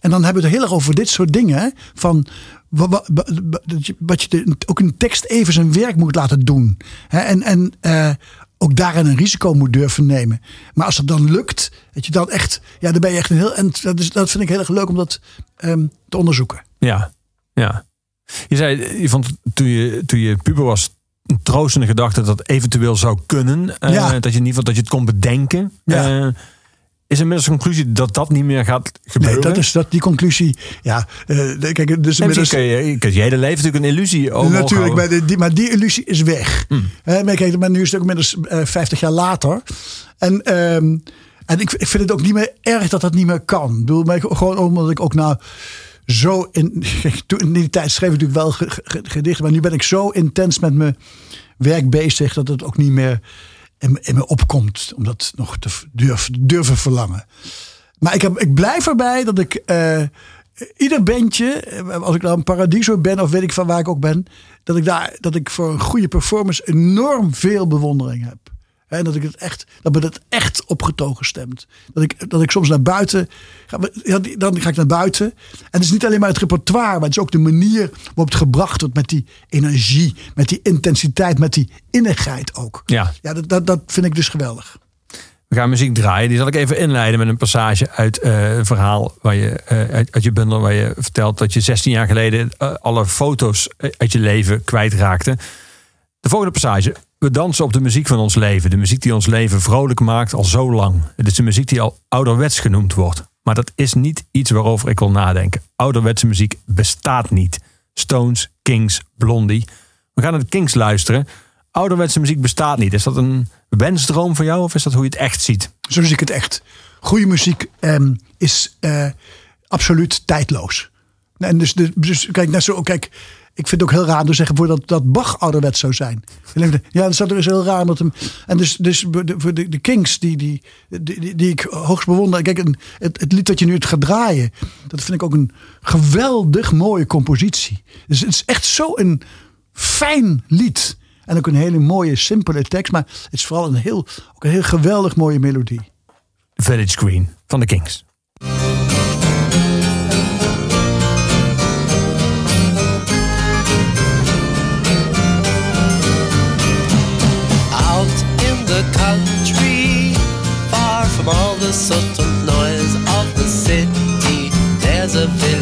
En dan hebben we het heel erg over dit soort dingen. Van wa- wa- wa- wa- dat je- wat je de, ook een tekst even zijn werk moet laten doen. Hè, en en eh, ook daarin een risico moet durven nemen. Maar als het dan lukt, dat je dan echt, ja, dan ben je echt een heel. En dat, is, dat vind ik heel erg leuk om dat ehm, te onderzoeken. Ja, ja. Je zei, je vond toen je, toen je puber was, een troostende gedachte dat eventueel zou kunnen. Ja. Dat je in ieder geval dat je het kon bedenken. Ja. Eh, is inmiddels de conclusie dat dat niet meer gaat gebeuren? Nee, dat is dat, die conclusie. Ja, eh, de- kijk, dus inmiddels- kun je, kunt je hele leven natuurlijk een illusie over Natuurlijk, maar, die, maar die illusie is weg. Hè, maar kijk, maar nu is het ook inmiddels eh 50 jaar later. En, ehm, en ik, ik vind het ook niet meer erg dat dat niet meer kan. Ik bedoel, maar ik- gewoon omdat ik ook nou zo in, in die tijd schreef ik natuurlijk wel ge- ge- gedichten, maar nu ben ik zo intens met mijn werk bezig dat het ook niet meer in, me- opkomt om dat nog te durven verlangen. Maar ik, heb, ik blijf erbij dat ik eh, ieder bandje, eh, als ik nou een Paradiso ben of weet ik van waar ik ook ben, dat ik daar dat ik voor een goede performance enorm veel bewondering heb. En dat ik het echt, dat me dat echt opgetogen stemt. Dat ik, dat ik soms naar buiten, ga, dan ga ik naar buiten. En het is niet alleen maar het repertoire, maar het is ook de manier waarop het gebracht wordt met die energie, met die intensiteit, met die innigheid ook. Ja. Ja, dat, dat, dat vind ik dus geweldig. We gaan muziek draaien. Die zal ik even inleiden met een passage uit eh, een verhaal waar je, eh, uit, uit je bundel waar je vertelt dat je 16 jaar geleden eh, alle foto's uit je leven kwijtraakte. De volgende passage. We dansen op de muziek van ons leven. De muziek die ons leven vrolijk maakt al zo lang. Het is de muziek die al ouderwets genoemd wordt. Maar dat is niet iets waarover ik wil nadenken. Ouderwetse muziek bestaat niet. Stones, Kings, Blondie. We gaan naar de Kings luisteren. Ouderwetse muziek bestaat niet. Is dat een wensdroom voor jou of is dat hoe je het echt ziet? Zo zie ik het echt. Goede muziek ehm, is eh, absoluut tijdloos. En dus, dus kijk, net zo, kijk, ik vind het ook heel raar om te zeggen voor dat, dat Bach ouderwets zou zijn. Ja, dat is dus heel raar. Omdat hem, en dus, dus de, de, de Kings, die, die, die, die, ik hoogst bewonder. Kijk, het, het lied dat je nu het gaat draaien, dat vind ik ook een geweldig mooie compositie. Dus het is echt zo een fijn lied. En ook een hele mooie, simpele tekst. Maar het is vooral een heel, ook een heel geweldig mooie melodie. Village Green van de Kings. The subtle noise of the city, there's a village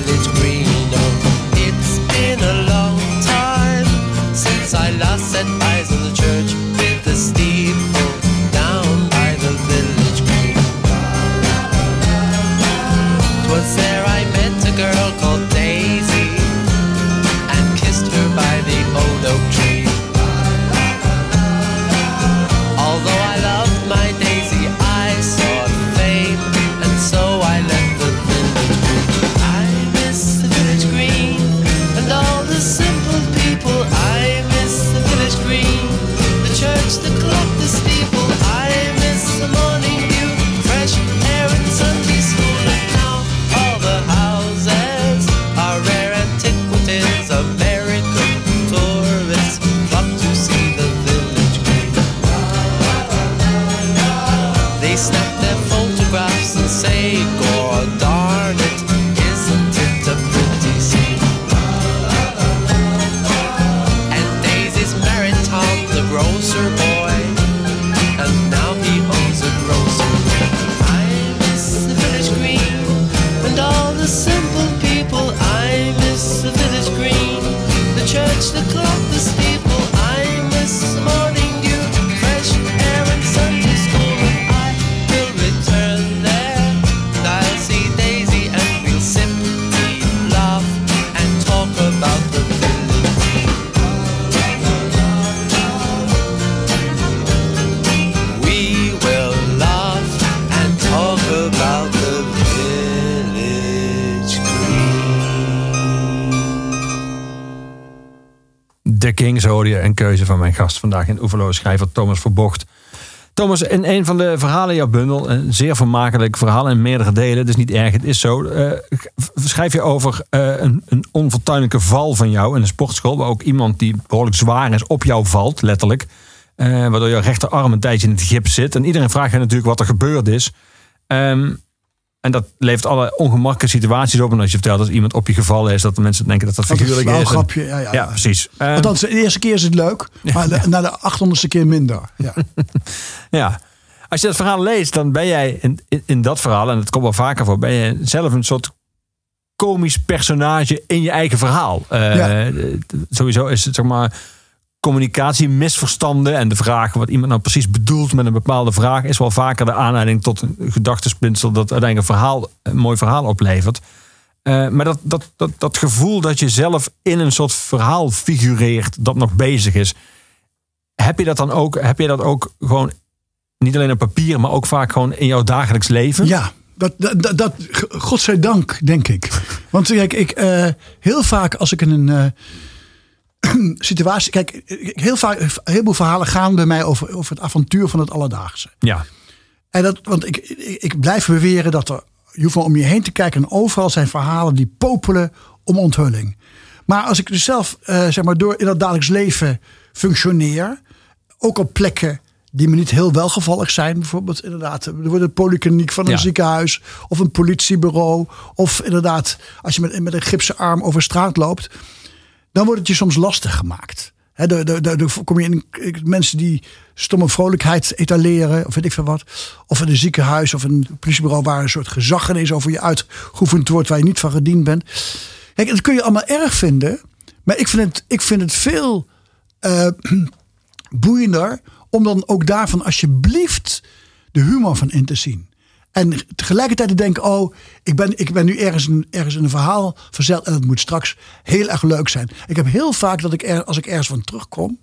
vandaag in Oeverloos schrijver Thomas Verbocht. Thomas, in een van de verhalen in jouw bundel, een zeer vermakelijk verhaal in meerdere delen, is niet erg, het is zo, eh, schrijf je over eh, een, een onfortuinlijke val van jou in een sportschool, waar ook iemand die behoorlijk zwaar is op jou valt, letterlijk. Eh, waardoor je rechterarm een tijdje in het gips zit. En iedereen vraagt je natuurlijk wat er gebeurd is. Ehm, en dat levert alle ongemakkelijke situaties op. En als je vertelt dat iemand op je gevallen is, dat de mensen denken dat dat Dat is figuurlijk wel is. een En- grapje. Ja, ja, Ja, precies. Ehm, Althans, de eerste keer is het leuk, maar de- na de achthonderdste keer minder. Ja. Ja. Als je dat verhaal leest, dan ben jij in, in, in dat verhaal, en het komt wel vaker voor, ben je zelf een soort komisch personage in je eigen verhaal. Eh, Ja. eh, Sowieso is het zeg maar communicatie, misverstanden en de vraag wat iemand nou precies bedoelt met een bepaalde vraag is wel vaker de aanleiding tot een gedachtespinsel dat uiteindelijk een verhaal, een mooi verhaal oplevert. Eh, maar dat, dat, dat, dat gevoel dat je zelf in een soort verhaal figureert dat nog bezig is, heb je dat dan ook, heb je dat ook gewoon niet alleen op papier, maar ook vaak gewoon in jouw dagelijks leven? Ja, dat, dat, dat, godzijdank, denk ik. Want kijk, ik, eh, heel vaak als ik in een eh, situatie... Kijk, heel vaak, een heleboel verhalen gaan bij mij over, over het avontuur van het alledaagse. Ja. En dat, want ik, ik, ik blijf beweren dat er... Je hoeft maar om je heen te kijken en overal zijn verhalen die popelen om onthulling. Maar als ik dus zelf, eh, zeg maar, door in dat dagelijks leven functioneer... ook op plekken die me niet heel welgevallig zijn. Bijvoorbeeld inderdaad, er wordt een polykliniek van een Ja. ziekenhuis of een politiebureau. Of inderdaad, als je met, met een gipsen arm over straat loopt, dan wordt het je soms lastig gemaakt. Hè, daar- daar- daar- kom je in in mensen die stomme vrolijkheid etaleren, of weet ik veel wat. Of in een ziekenhuis of een politiebureau waar een soort gezag is over je uitgeoefend wordt waar je niet van gediend bent. Kijk, dat kun je allemaal erg vinden. Maar ik vind het, ik vind het veel eh, boeiender om dan ook daarvan alsjeblieft de humor van in te zien. En tegelijkertijd te denken, oh, ik ben, ik ben nu ergens een, ergens in een verhaal verzeld en het moet straks heel erg leuk zijn. Ik heb heel vaak dat ik er, als ik ergens van terugkom,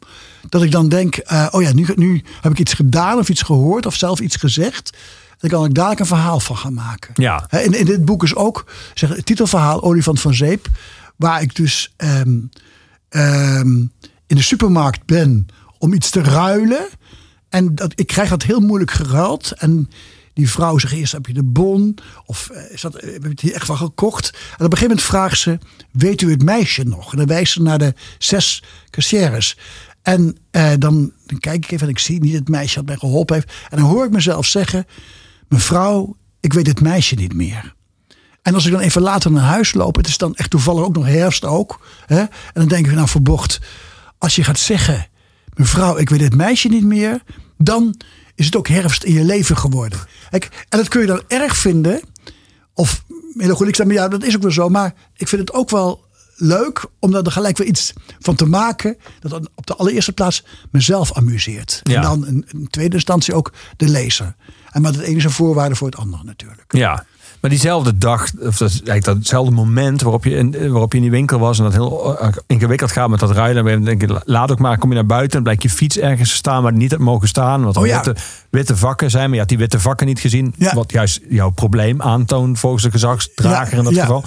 dat ik dan denk, eh, oh ja, nu, nu heb ik iets gedaan of iets gehoord of zelf iets gezegd. Dan kan ik daar een verhaal van gaan maken. Ja. In, in dit boek is ook zeg, het titelverhaal Olifant van Zeep. Waar ik dus ehm, ehm, in de supermarkt ben om iets te ruilen. En dat, ik krijg dat heel moeilijk geruild. En die vrouw zegt eerst, heb je de bon? Of eh, is dat, eh, heb je het hier echt van gekocht? En op een gegeven moment vraagt ze, weet u het meisje nog? En dan wijst ze naar de zes kassières. En eh, dan, kijk ik even en ik zie niet het meisje dat mij geholpen heeft. En dan hoor ik mezelf zeggen, mevrouw, ik weet het meisje niet meer. En als ik dan even later naar huis loop, het is dan echt toevallig ook nog herfst ook. Hè? En dan denk ik nou verbocht, als je gaat zeggen, mevrouw, ik weet het meisje niet meer, dan is het ook herfst in je leven geworden. Kijk, en dat kun je dan erg vinden, of melancholiek zijn, maar ja, dat is ook wel zo. Maar ik vind het ook wel leuk om daar gelijk weer iets van te maken. Dat dan op de allereerste plaats mezelf amuseert. Ja. En dan in, in tweede instantie ook de lezer. En maar het ene is een voorwaarde voor het andere natuurlijk. Ja, maar diezelfde dag, of dat, eigenlijk datzelfde moment waarop je, in, waarop je in die winkel was en dat heel eh, ingewikkeld gaat met dat ruilen. En denk je, laat ook maar, kom je naar buiten en blijkt je fiets ergens staan waar niet had mogen staan. Want er Oh ja. witte, witte vakken zijn, maar je had die witte vakken niet gezien. Ja. Wat juist jouw probleem aantoont volgens de gezagsdrager Ja, in dat ja. geval.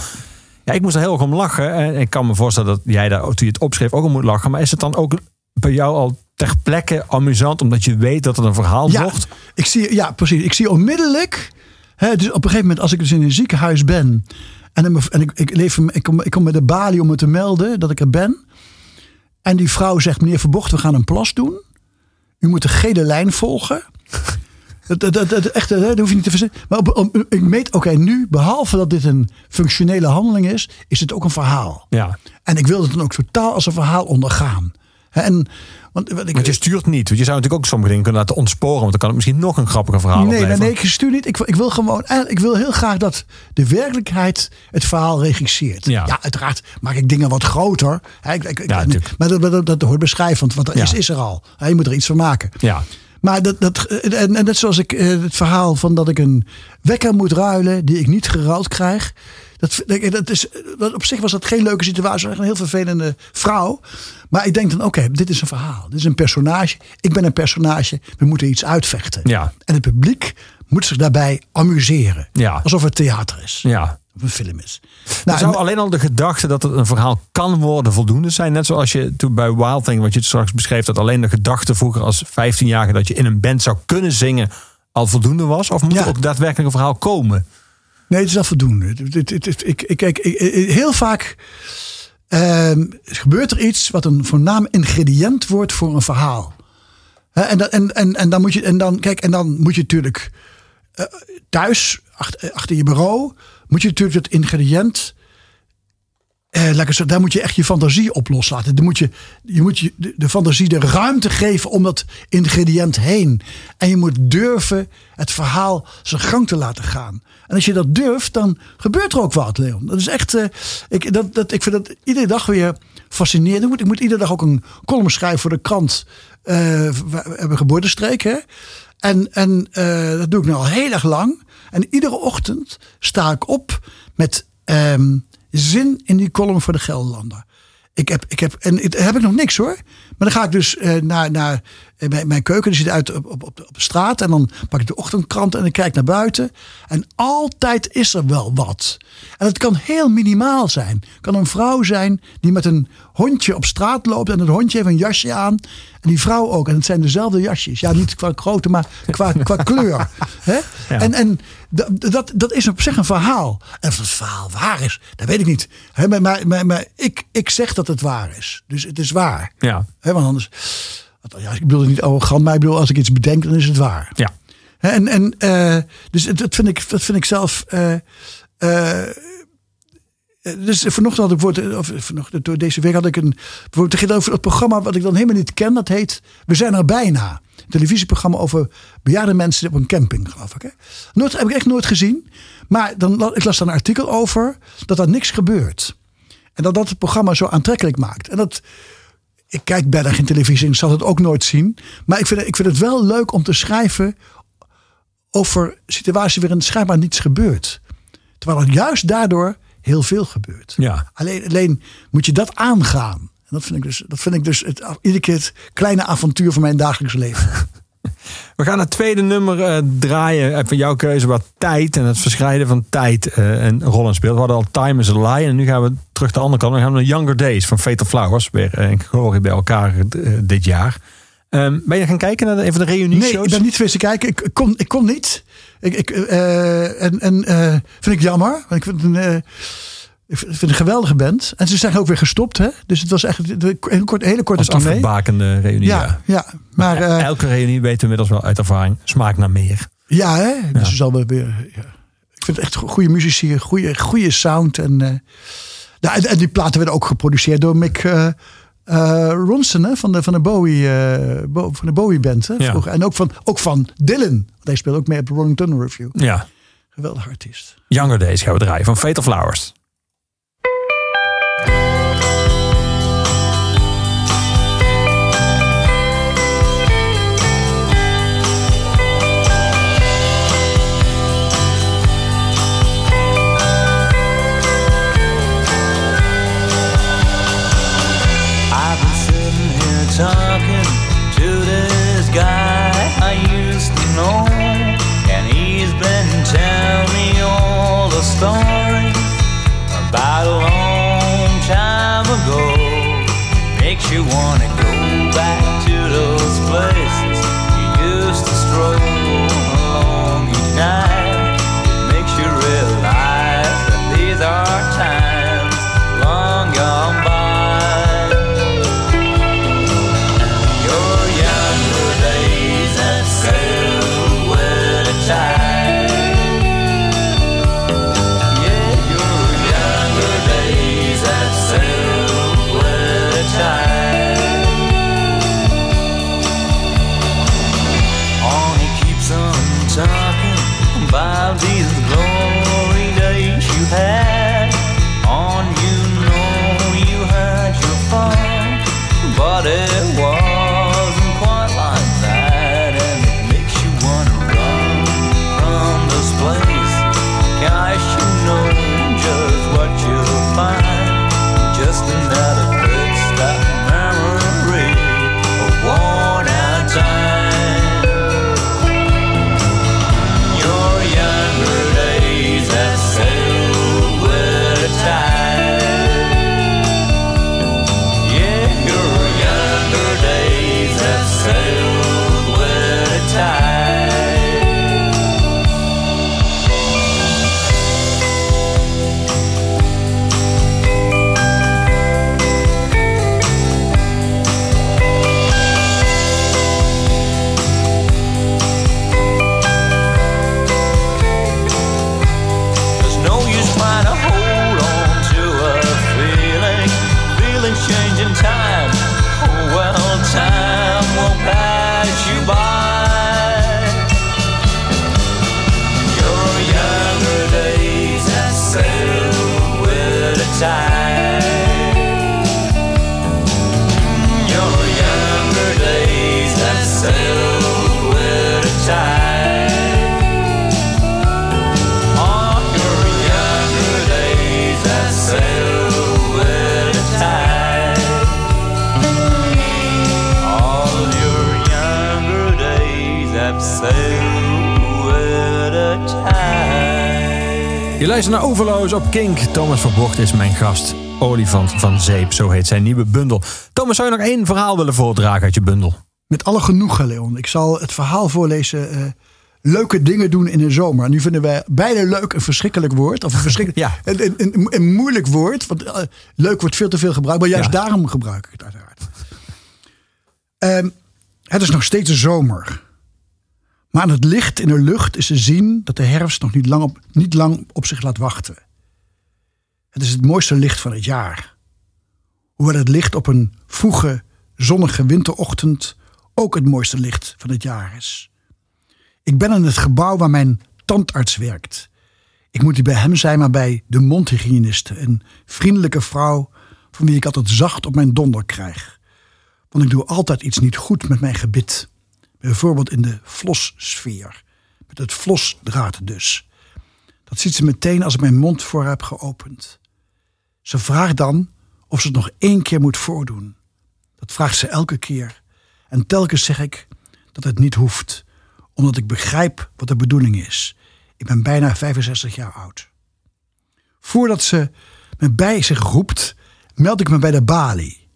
Ja, ik moest er heel erg om lachen. En ik kan me voorstellen dat jij daar, toen je het opschreef, ook om moet lachen. Maar is het dan ook bij jou al ter plekke amusant, omdat je weet dat het een verhaal Ja, wordt? ik zie, ja, precies. Ik zie onmiddellijk. Dus op een gegeven moment, als ik dus in een ziekenhuis ben. En, en ik, ik, leef, ik, kom, ik kom met de balie om me te melden dat ik er ben. En die vrouw zegt: Meneer Verbocht, we gaan een plas doen. U moet de gele lijn volgen. Dat, dat, dat, dat, echt, dat hoef je niet te verzinnen. Maar op, op- ik meet, oké, nu, behalve dat dit een functionele handeling is, is het ook een verhaal. Ja. En ik wil het dan ook totaal als een verhaal ondergaan. En, want, wat ik, Want je stuurt niet. Want je zou natuurlijk ook sommige dingen kunnen laten ontsporen. Want dan kan het misschien nog een grappiger verhaal Nee, nee, opleveren. nee, ik stuur niet. Ik, wil- ik wil gewoon, ik wil heel graag dat de werkelijkheid het verhaal regisseert. Ja. uiteraard maak ik dingen wat groter. Ik- ik- Ja, maar dat, dat, dat hoort beschrijvend, want wat er Ja. is, is er al. Hè, Je moet er iets van maken. Ja. Maar dat, dat, en, en net zoals ik eh, het verhaal van dat ik een wekker moet ruilen die ik niet geruild krijg. Dat, dat is, dat, op zich was dat geen leuke situatie. Echt een heel vervelende vrouw. Maar ik denk dan, oké, dit is een verhaal. Dit is een personage. Ik ben een personage. We moeten iets uitvechten. Ja. En het publiek moet zich daarbij amuseren. Ja. Alsof het theater is. Ja. Of een film is. Nou, Nou, zou en- alleen al de gedachte dat het een verhaal kan worden voldoende zijn. Net zoals je toen bij Wild Thing, wat je straks beschreef, dat alleen de gedachte vroeger als 15-jarige dat je in een band zou kunnen zingen al voldoende was? Of moet Ja. er ook daadwerkelijk een verhaal komen? Nee, het is wel voldoende. Ik, ik, kijk, ik- heel vaak ehm, gebeurt er iets wat een voornaam ingrediënt wordt voor een verhaal. En, dan- en, en, dan moet je, en dan, kijk, en dan moet je natuurlijk eh, thuis, achter, achter je bureau, moet je natuurlijk het ingrediënt. Zo, daar moet je echt je fantasie op loslaten. Dan moet je, je moet je de, fantasie de ruimte geven om dat ingrediënt heen. En je moet durven het verhaal zijn gang te laten gaan. En als je dat durft, dan gebeurt er ook wat, Leon. Dat is echt. eh, ik, dat, dat, ik vind dat iedere dag weer fascinerend. Ik moet, ik moet iedere dag ook een column schrijven voor de krant. eh, we hebben geboortestreek, hè? En, en dat doe ik nu al heel erg lang. En iedere ochtend sta ik op met ehm, zin in die column voor de Gelderlander. Ik heb, ik heb, en het- heb ik nog niks hoor. Maar dan ga ik dus eh, naar, naar mijn, mijn keuken. Die zit uit op, op, op, de, op de straat. En dan pak ik de ochtendkrant en ik kijk naar buiten. En altijd is er wel wat. En het kan heel minimaal zijn. Het kan een vrouw zijn die met een hondje op straat loopt. En het hondje heeft een jasje aan. En die vrouw ook. En het zijn dezelfde jasjes. Ja, niet qua grootte, maar qua, qua kleur. Ja. En, en dat, dat, dat is op zich een verhaal. En of het verhaal waar is, dat weet ik niet. Maar, maar, maar ik, ik zeg dat het waar is. Dus het is waar. Ja. Hè, want anders, Ja, ik bedoel het niet arrogant, maar ik bedoel als ik iets bedenk, dan is het waar. Ja. En, en eh, dus dat vind ik, dat vind ik zelf. eh, dus vanochtend had ik voor, of vanochtend, door deze week had ik een. Bijvoorbeeld, het ging over het programma wat ik dan helemaal niet ken. Dat heet We zijn er bijna. Een televisieprogramma over bejaarde mensen op een camping, geloof ik. Hè? Nooit, heb ik echt nooit gezien. Maar dan, ik las daar een artikel over dat er niks gebeurt. En dat dat het programma zo aantrekkelijk maakt. En dat, ik kijk bijna geen televisie en ik zal het ook nooit zien. Maar ik vind, het- ik vind het wel leuk om te schrijven over situaties waarin schijnbaar niets gebeurt. Terwijl er juist daardoor heel veel gebeurt. Ja. Alleen, alleen moet je dat aangaan. En dat vind ik dus, dat vind ik dus het, iedere keer het kleine avontuur van mijn dagelijks leven. We gaan het tweede nummer eh, draaien. Eh, Van jouw keuze wat tijd en het verscheiden van tijd eh, een rol in speelt. We hadden al Time is a Lie en nu gaan we terug de andere kant. Dan gaan we naar Younger Days van Fatal Flowers. Weer glorie bij elkaar dit jaar. Ehm, ben je gaan kijken naar de, een van de reunie-shows? Nee, ik ben niet geweest te kijken. Ik, kon, ik kon niet. Ik, ik, en en vind ik jammer. Want ik vind, een, ik vind het een geweldige band. En ze zijn ook weer gestopt. Hè? Dus het was echt een hele, kort, hele korte tournee. afgebakende reunie. Ja. Ja, ja. Maar eh, Elke reunie weten we inmiddels wel uit ervaring. Smaakt naar meer. ja, hè? Dus ze zal weer. Ja. Ik vind het echt go- goede muzici, goede, goede sound. En, nou, en, en die platen werden ook geproduceerd door Mick eh, Ronson hè? Van, de, van de Bowie, Bo- van de Bowie band. Hè? Vroeger. En ook van, ook van Dylan. Want hij speelt ook mee op de Rolling Thunder Review. Ja. Geweldig artiest. Younger Days gaan we draaien van Fatal Flowers. Talking to this guy I used to know, and he's been telling me all the stories about a long time ago. Makes you wanna go back Je luistert naar Overloos op Kink. Thomas Verbocht is mijn gast. Olifant van Zeep, zo heet zijn nieuwe bundel. Thomas, zou je nog één verhaal willen voordragen uit je bundel? Met alle genoegen, Leon. Ik zal het verhaal voorlezen. eh, leuke dingen doen in de zomer. Nu vinden wij beide leuk een verschrikkelijk woord. Of een, verschrikkelijk, Ja. een, een, een, een moeilijk woord. Want eh, leuk wordt veel te veel gebruikt. Maar juist Ja. daarom gebruik ik het uiteraard. Ehm, Het is nog steeds de zomer. Maar aan het licht in de lucht is te zien dat de herfst nog niet lang op, niet lang op zich laat wachten. Het is het mooiste licht van het jaar. Hoewel het licht op een vroege, zonnige winterochtend ook het mooiste licht van het jaar is. Ik ben in het gebouw waar mijn tandarts werkt. Ik moet niet bij hem zijn, maar bij de mondhygiëniste. Een vriendelijke vrouw van wie ik altijd zacht op mijn donder krijg. Want ik doe altijd iets niet goed met mijn gebit. Bijvoorbeeld in de flossfeer. Met het flosdraad dus. Dat ziet ze meteen als ik mijn mond voor heb geopend. Ze vraagt dan of ze het nog één keer moet voordoen. Dat vraagt ze elke keer. En telkens zeg ik dat het niet hoeft, omdat ik begrijp wat de bedoeling is. Ik ben bijna 65 jaar oud. Voordat ze me bij zich roept, meld ik me bij de balie.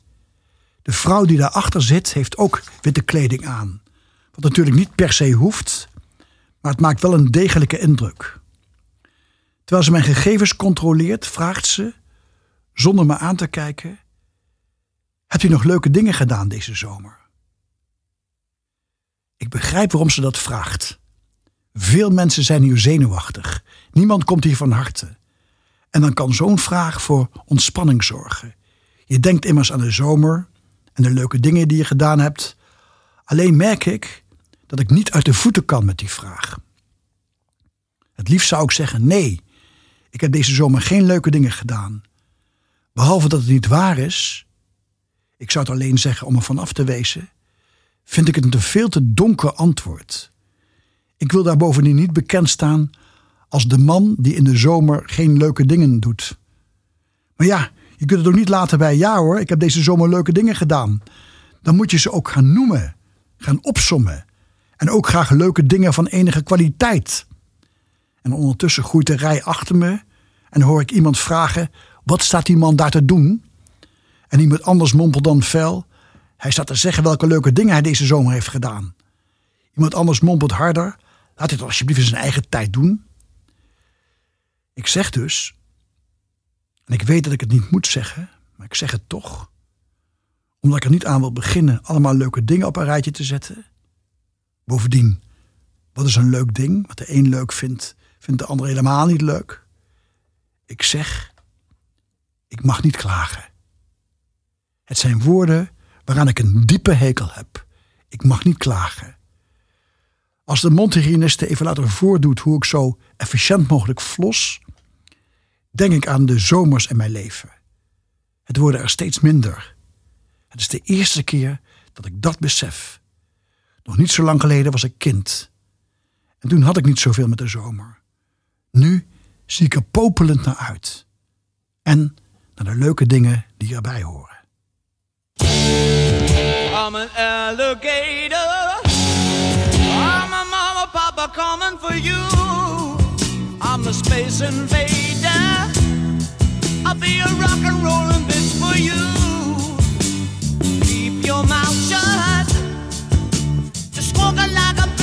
De vrouw die daarachter zit, heeft ook witte kleding aan. Natuurlijk niet per se hoeft, maar het maakt wel een degelijke indruk. Terwijl ze mijn gegevens controleert, vraagt ze, zonder me aan te kijken: Hebt u nog leuke dingen gedaan deze zomer? Ik begrijp waarom ze dat vraagt. Veel mensen zijn hier zenuwachtig. Niemand komt hier van harte. En dan kan zo'n vraag voor ontspanning zorgen. Je denkt immers aan de zomer en de leuke dingen die je gedaan hebt. Alleen merk ik dat ik niet uit de voeten kan met die vraag. Het liefst zou ik zeggen: nee, ik heb deze zomer geen leuke dingen gedaan. Behalve dat het niet waar is, ik zou het alleen zeggen om er vanaf te wezen, vind ik het een veel te donker antwoord. Ik wil daar bovendien niet bekend staan als de man die in de zomer geen leuke dingen doet. Maar ja, je kunt het ook niet laten bij ja hoor, ik heb deze zomer leuke dingen gedaan. Dan moet je ze ook gaan noemen, gaan opsommen. En ook graag leuke dingen van enige kwaliteit. En ondertussen groeit de rij achter me en hoor ik iemand vragen: wat staat die man daar te doen? En iemand anders mompelt dan fel: hij staat te zeggen welke leuke dingen hij deze zomer heeft gedaan. Iemand anders mompelt harder: laat dit alsjeblieft in zijn eigen tijd doen. Ik zeg dus, en ik weet dat ik het niet moet zeggen, maar ik zeg het toch, omdat ik er niet aan wil beginnen allemaal leuke dingen op een rijtje te zetten. Bovendien, wat is een leuk ding? Wat de een leuk vindt, vindt de ander helemaal niet leuk. Ik zeg, ik mag niet klagen. Het zijn woorden waaraan ik een diepe hekel heb. Ik mag niet klagen. Als de mondhygiëniste even later voordoet hoe ik zo efficiënt mogelijk flos, denk ik aan de zomers in mijn leven. Het worden er steeds minder. Het is de eerste keer dat ik dat besef. Nog niet zo lang geleden was ik kind. En toen had ik niet zoveel met de zomer. Nu zie ik er popelend naar uit. En naar de leuke dingen die erbij horen. I'm an alligator. I'm a mama, papa coming for you. I'm a space invader. I'll be a rock and rollin' bitch for you. Just squawking like a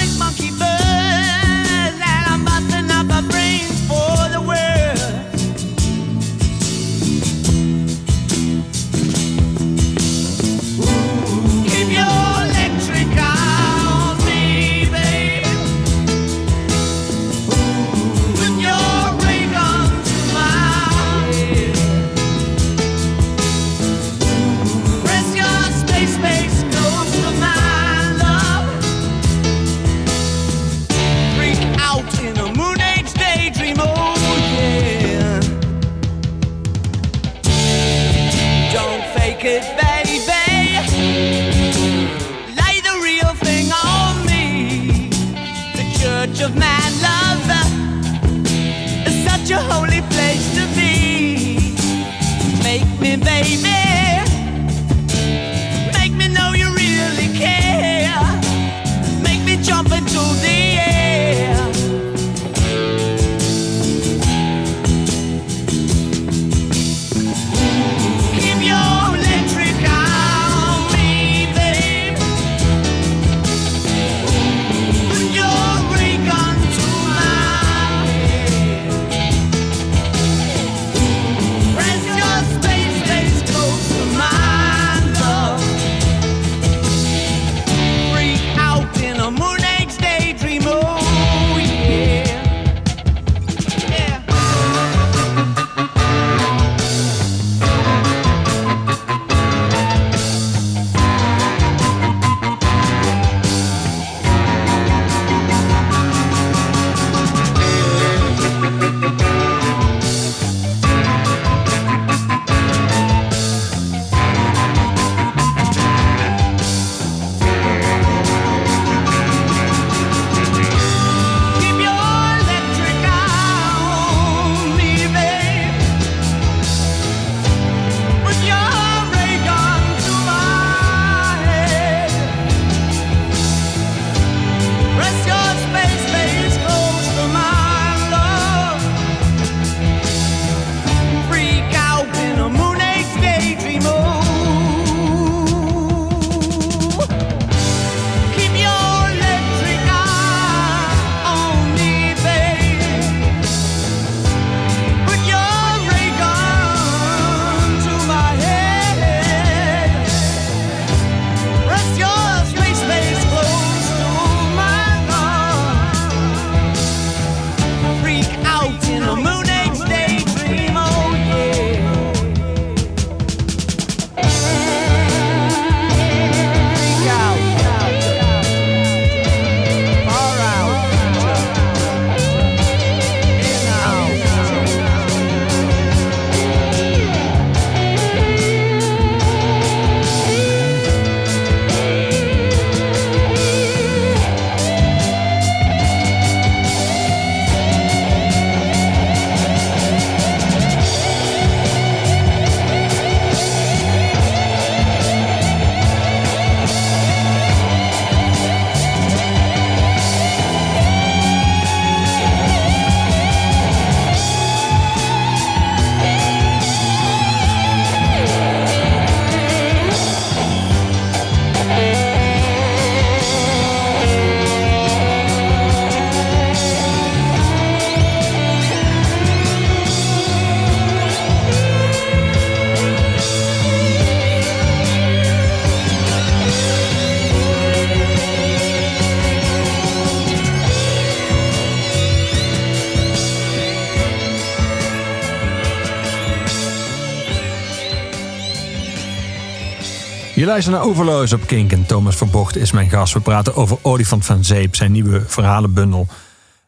Je luistert naar Overloos op Kink en Thomas Verbocht is mijn gast. We praten over Olifant van Zeep, zijn nieuwe verhalenbundel.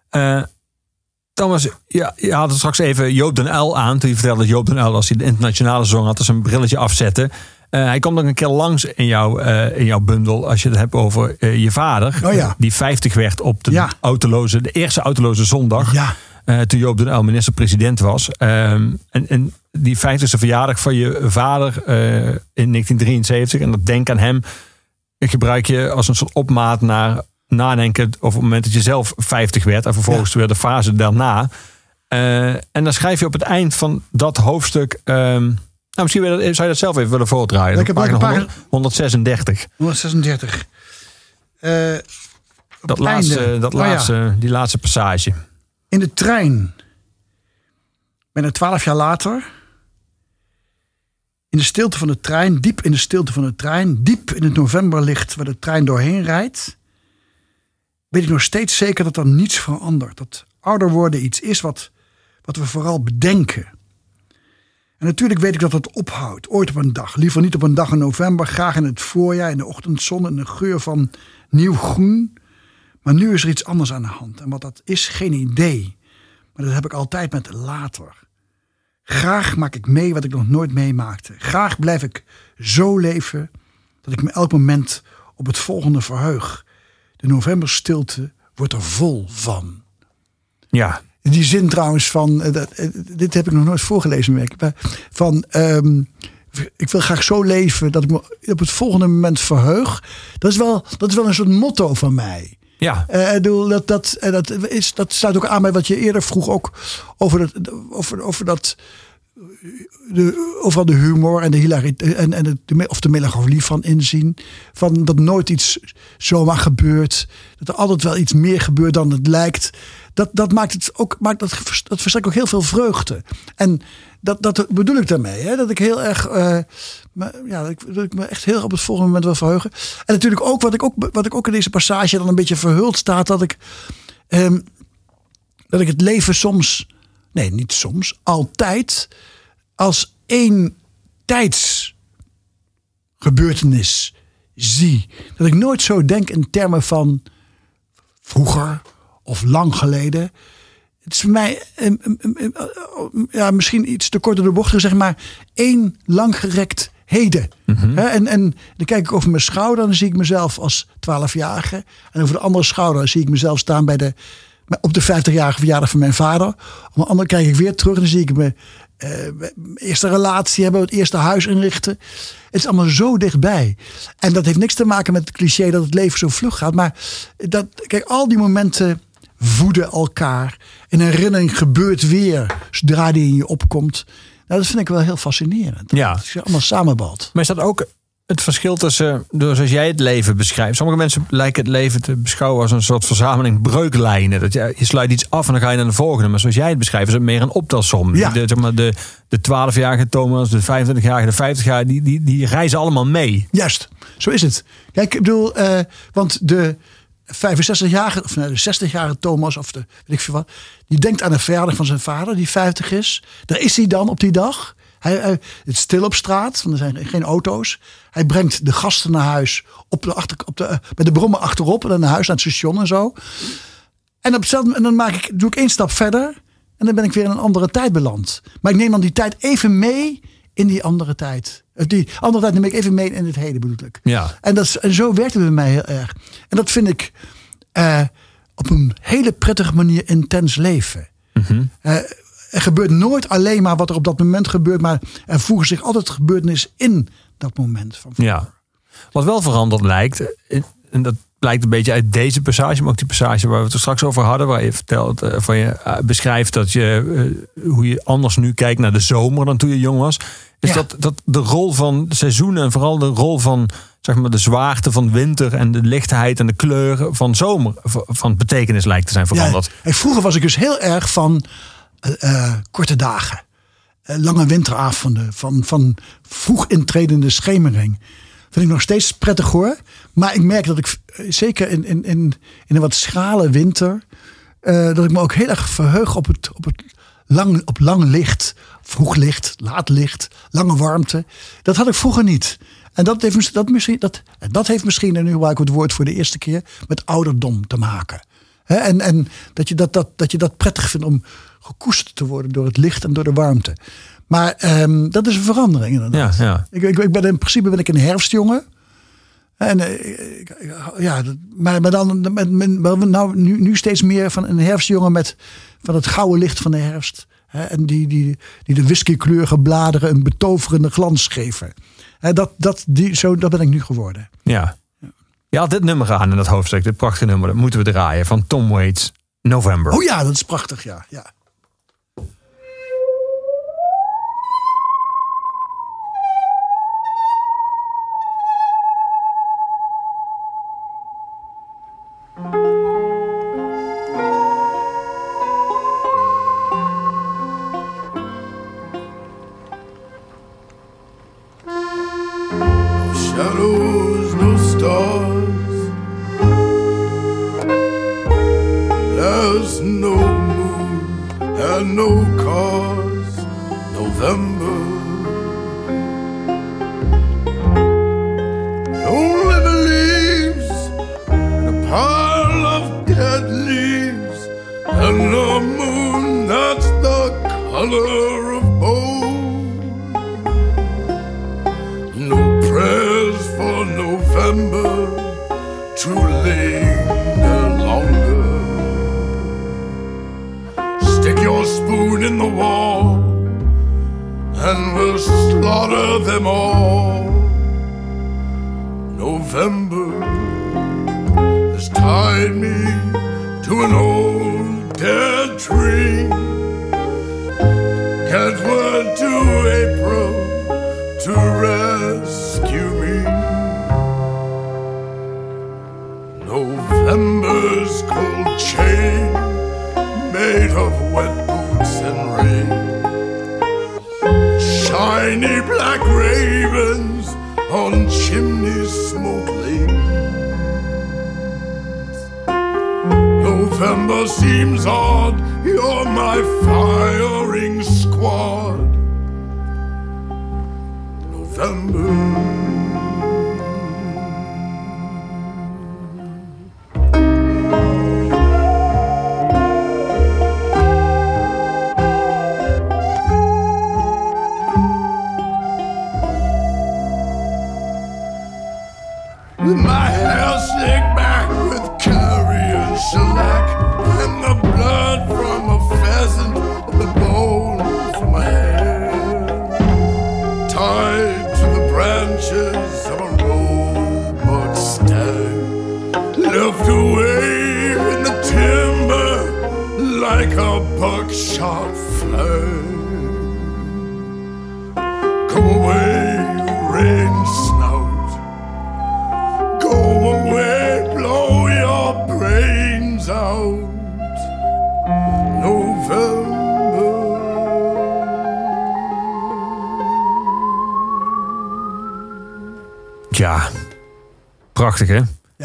Eh, Thomas, ja, je had het straks even Joop den L aan. Toen je vertelde dat Joop den L, als hij de internationale zong had, zijn brilletje afzette. Eh, hij komt ook een keer langs in, jouw eh, in jouw bundel als je het hebt over je vader. Oh ja. Die 50 werd op de, Ja. autoloze, de eerste autoloze zondag. Ja. Eh, toen Joop den Uyl minister-president was. Ehm, en, en die 50ste verjaardag van je vader eh, in 1973. En dat denk aan hem gebruik je als een soort opmaat naar nadenken over het moment dat je zelf 50 werd. En vervolgens weer de fase daarna. Eh, en dan schrijf je op het eind van dat hoofdstuk... ehm, nou, misschien zou je dat zelf even willen voordraaien. Welke Op pagina pagina? 100 136. 136. Eh, Dat laatste, dat Oh ja. Die laatste passage. In de trein. Bijna twaalf jaar later. In de stilte van de trein, diep in de stilte van de trein, diep in het novemberlicht waar de trein doorheen rijdt, weet ik nog steeds zeker dat er niets verandert. Dat ouder worden iets is wat, wat we vooral bedenken. En natuurlijk weet ik dat dat ophoudt, ooit op een dag. Liever niet op een dag in november, graag in het voorjaar, in de ochtendzon en de geur van nieuw groen. Maar nu is er iets anders aan de hand. En wat dat is, geen idee. Maar dat heb ik altijd met later. Graag maak ik mee wat ik nog nooit meemaakte. Graag blijf ik zo leven dat ik me elk moment op het volgende verheug. De novemberstilte wordt er vol van. Ja, Die zin trouwens van, eh, eh, dit heb ik nog nooit voorgelezen, merk Van, ehm, ik wil graag zo leven dat ik me op het volgende moment verheug. Dat is wel, dat is wel een soort motto van mij. Ja. Ik bedoel, dat, dat, eh, dat, is, dat sluit ook aan bij wat je eerder vroeg ook over, dat, over, over dat. De, overal de humor en de hilariteit en, en de, of de melancholie van inzien. Van dat nooit iets zomaar gebeurt. Dat er altijd wel iets meer gebeurt dan het lijkt. Dat, dat maakt het ook, maakt dat, dat verstrekt ook heel veel vreugde. En dat, dat bedoel ik daarmee. Hè? Dat ik heel erg. eh, me, ja, dat ik, me echt heel op het volgende moment wil verheugen. En natuurlijk ook wat ik ook, wat ik ook in deze passage dan een beetje verhuld staat. Dat ik. ehm, dat ik het leven soms. Nee, niet soms. Altijd. Als één tijdsgebeurtenis zie. Dat ik nooit zo denk in termen van vroeger of lang geleden. Het is voor mij ehm, ehm, ehm, ja, misschien iets te kort door de bocht gezegd, maar één langgerekt heden. Hè, en, en dan kijk ik over mijn schouder, dan zie ik mezelf als twaalfjarige. En over de andere schouder zie ik mezelf staan bij de, op de 50-jarige verjaardag van mijn vader. Op een andere kijk ik weer terug en dan zie ik me eh, mijn eerste relatie hebben, het eerste huis inrichten. Het is allemaal zo dichtbij. En dat heeft niks te maken met het cliché dat het leven zo vlug gaat. Maar dat, kijk, al die momenten voeden elkaar. Een herinnering gebeurt weer zodra die in je opkomt. Nou, dat vind ik wel heel fascinerend. Ja. Dat je allemaal samenbalt. Maar is dat ook het verschil tussen, door zoals jij het leven beschrijft. Sommige mensen lijken het leven te beschouwen als een soort verzameling breuklijnen. Dat je, je sluit iets af en dan ga je naar de volgende. Maar zoals jij het beschrijft is het meer een optelsom. Ja. De, zeg maar, de, de 12-jarige Thomas, de 25-jarige, de 50-jarige, die, die, die reizen allemaal mee. Juist, zo is het. Kijk, ik bedoel, eh, want de 65-jarige, of nee, de 60-jarige Thomas, of de weet ik veel wat, die denkt aan de verjaardag van zijn vader, die 50 is. Daar is hij dan op die dag. Hij, het is stil op straat, want er zijn geen auto's. Hij brengt de gasten naar huis op de achter, op de, eh, met de brommen achterop en naar huis, naar het station en zo. En, op en dan maak ik, doe ik één stap verder en dan ben ik weer in een andere tijd beland. Maar ik neem dan die tijd even mee in die andere tijd. Of Die andere tijd neem ik even mee in het heden bedoel ik. Ja. En, dat, en zo werkt het bij mij heel erg. En dat vind ik eh, op een hele prettige manier intens leven. Eh, er gebeurt nooit alleen maar wat er op dat moment gebeurt, maar er voegen zich altijd gebeurtenissen in dat moment. Van Ja. Wat wel veranderd lijkt, eh, en dat blijkt een beetje uit deze passage, maar ook die passage waar we het er straks over hadden, waar je vertelt, eh, van je eh, beschrijft dat je eh, hoe je anders nu kijkt naar de zomer dan toen je jong was. Is Ja. dat, dat de rol van seizoenen en vooral de rol van zeg maar, de zwaarte van winter en de lichtheid en de kleuren van zomer van betekenis lijkt te zijn veranderd. Ja, vroeger was ik dus heel erg van korte dagen. Lange winteravonden. Van, van vroeg intredende schemering. Vind ik nog steeds prettig hoor. Maar ik merk dat ik eh, zeker in, in, in, in een wat schrale winter. eh, dat ik me ook heel erg verheug op het, op het lang, op lang licht. Vroeg licht, laat licht, lange warmte. Dat had ik vroeger niet. En dat heeft, dat, misschien, dat, dat heeft misschien, en nu gebruik ik het woord voor de eerste keer, met ouderdom te maken. En en dat, je dat, dat, dat je dat prettig vindt om gekoesterd te worden door het licht en door de warmte. Maar ehm, dat is een verandering inderdaad. Ja, ja. Ik, ik, ik ben in principe ben ik een herfstjongen. En eh, ik- ja, maar, maar dan met, met, nou, nu, nu steeds meer van een herfstjongen met van het gouden licht van de herfst. Hè, en die, die, die de whiskykleurige bladeren een betoverende glans geven. Hè, dat, dat, die, zo, dat ben ik nu geworden. Ja. Je had dit nummer aan in dat hoofdstuk, dit prachtige nummer. Dat moeten we draaien van Tom Waits, November. Oh ja, dat is prachtig, ja. ja.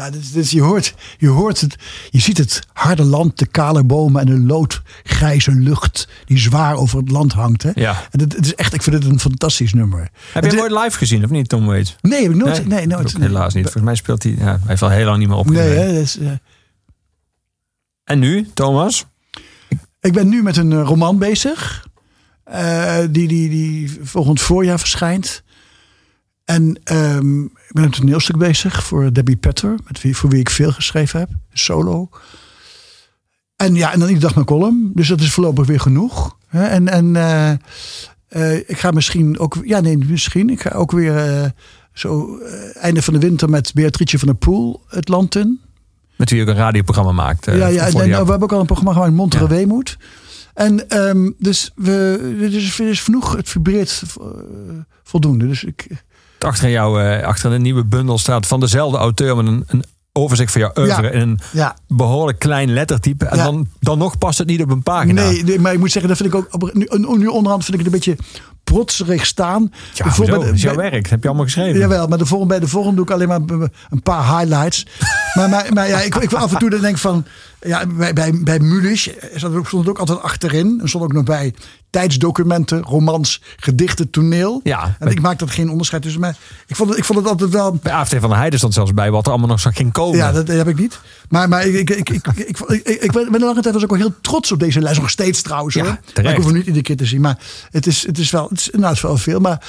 Ja, dus, dus je, hoort, je hoort het, je ziet het harde land, de kale bomen en de loodgrijze lucht die zwaar over het land hangt. Hè? Ja. En het, het is echt, ik vind het een fantastisch nummer. Heb je hem ooit live gezien of niet, Tom Waits? Nee, heb ik nooit. Nee, nooit. helaas niet. Volgens mij speelt hij... Ja, hij heeft al heel lang niet meer Nee, opgetreden. hè, dus, En nu, Thomas? ik ben nu met een eh, roman bezig. eh, die, die, die volgend voorjaar verschijnt. En ehm, ben een toneelstuk bezig voor Debbie Petter. Met wie, voor wie ik veel geschreven heb. Solo. En ja, en dan iedere dag mijn column. Dus dat is voorlopig weer genoeg. En, en eh, eh, ik ga misschien ook... Ja, nee, misschien. Ik ga ook weer eh, zo einde van de winter met Beatrice van der Poel het land in. Met wie je ook een radioprogramma maakt. Ja, ja en, we hebben ook al een programma gemaakt, Montere Ja. Weemoed. En ehm, dus we, dus er is genoeg, het vibreert voldoende. Dus ik, Achter jou, eh, achter een nieuwe bundel staat van dezelfde auteur met een, een overzicht van jouw oeuvre Ja. in een ja, behoorlijk klein lettertype. En Ja. dan, dan nog past het niet op een pagina. nee, nee, maar ik moet zeggen, dat vind ik ook, nu, nu onderhand vind ik het een beetje protserig staan. Ja, bij- is jouw bij- werk. Dat heb je allemaal geschreven. Jawel, maar de volgende, bij de volgende doe ik alleen maar een paar highlights. maar maar, maar ja, ik, ik wil af en toe dan denk van... Ja, bij, bij, bij Mulisch stond het ook, stond ook altijd achterin. Er stond ook nog bij tijdsdocumenten, romans, gedichten, toneel. Ja, en ik maak dat geen onderscheid tussen mij. Ik vond het, ik vond het altijd wel. Bij AFT van der Heijden stond zelfs bij wat er allemaal nog zo ging komen. Ja, dat, heb ik niet. Maar, maar ik, ik, ik, ik, ik, ik, ik ben lange tijd was ik ook heel trots op deze lijst. Nog steeds trouwens. Hoor. Ik hoef het niet iedere keer te zien. Maar het is, het is wel, het is, nou, het is wel veel. Maar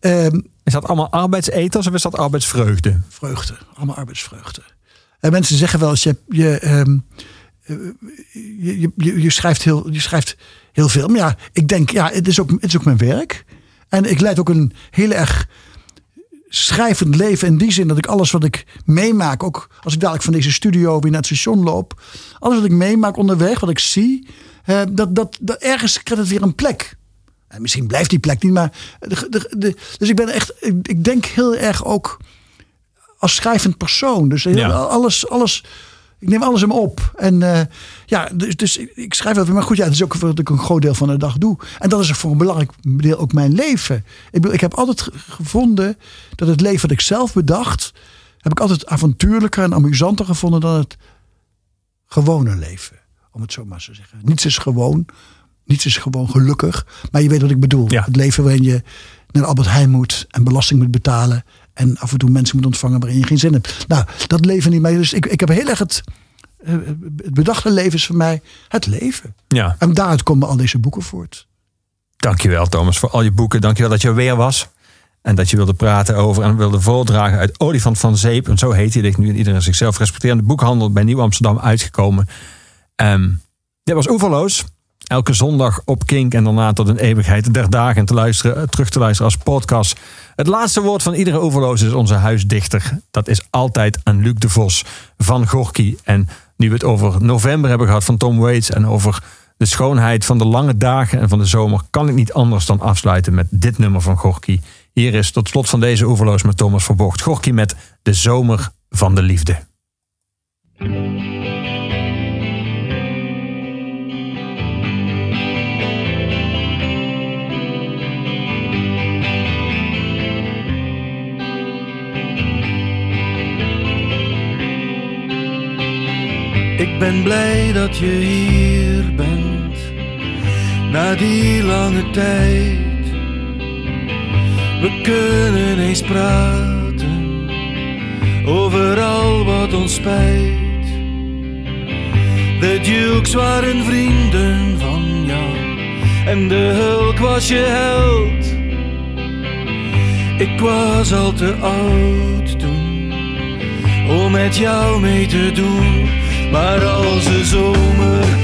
ehm, Is dat allemaal arbeidseters of is dat arbeidsvreugde? vreugde. Allemaal arbeidsvreugde. En mensen zeggen wel eens, je, je, je, je, je, je schrijft heel, je schrijft heel veel. Maar ja, ik denk, ja, het is ook, het is ook mijn werk. En ik leid ook een heel erg schrijvend leven in die zin dat ik alles wat ik meemaak, ook als ik dadelijk van deze studio weer naar het station loop, alles wat ik meemaak onderweg, wat ik zie, eh, dat, dat, dat ergens krijgt het weer een plek. En misschien blijft die plek niet, maar de, de, de- dus ik ben echt, ik, ik denk heel erg ook als schrijvend persoon. Dus heel- Ja. alles, alles, ik neem alles hem op. En eh, ja, dus, dus ik, schrijf wel. Maar goed, ja, het is ook wat ik een groot deel van de dag doe. En dat is voor een belangrijk deel ook mijn leven. Ik, bedoel, ik heb altijd ge- gevonden dat het leven dat ik zelf bedacht, heb ik altijd avontuurlijker en amusanter gevonden dan het gewone leven. Om het zo maar te zeggen. Niets is gewoon. Niets is gewoon gelukkig. Maar je weet wat ik bedoel. Ja. Het leven waarin je naar Albert Heijn moet en belasting moet betalen. En af en toe mensen moet ontvangen waarin je geen zin hebt. Nou, dat leven niet mee. Dus ik, ik heb heel erg het, eh, het bedachte leven is voor mij het leven. Ja. En daaruit komen al deze boeken voort. Dankjewel Thomas voor al je boeken. Dankjewel dat je er weer was. En dat je wilde praten over en wilde voordragen uit Olifant van Zeep. En zo heet hij ligt nu in iedere zichzelf respecterende boekhandel bij Nieuw Amsterdam uitgekomen. Ehm, dit was Oeverloos. Elke zondag op Kink en daarna tot een eeuwigheid der dagen te luisteren, eh, terug te luisteren als podcast. Het laatste woord van iedere Oeverloos is onze huisdichter. Dat is altijd aan Luc de Vos van Gorky. En nu we het over november hebben gehad van Tom Waits en over de schoonheid van de lange dagen en van de zomer, kan ik niet anders dan afsluiten met dit nummer van Gorky. Hier is tot slot van deze Oeverloos met Thomas Verbocht. Gorky met De Zomer van de Liefde. Ben blij dat je hier bent, na die lange tijd. We kunnen eens praten over al wat ons spijt. De Dukes waren vrienden van jou en de Hulk was je held. Ik was al te oud toen om met jou mee te doen. Maar als de zomer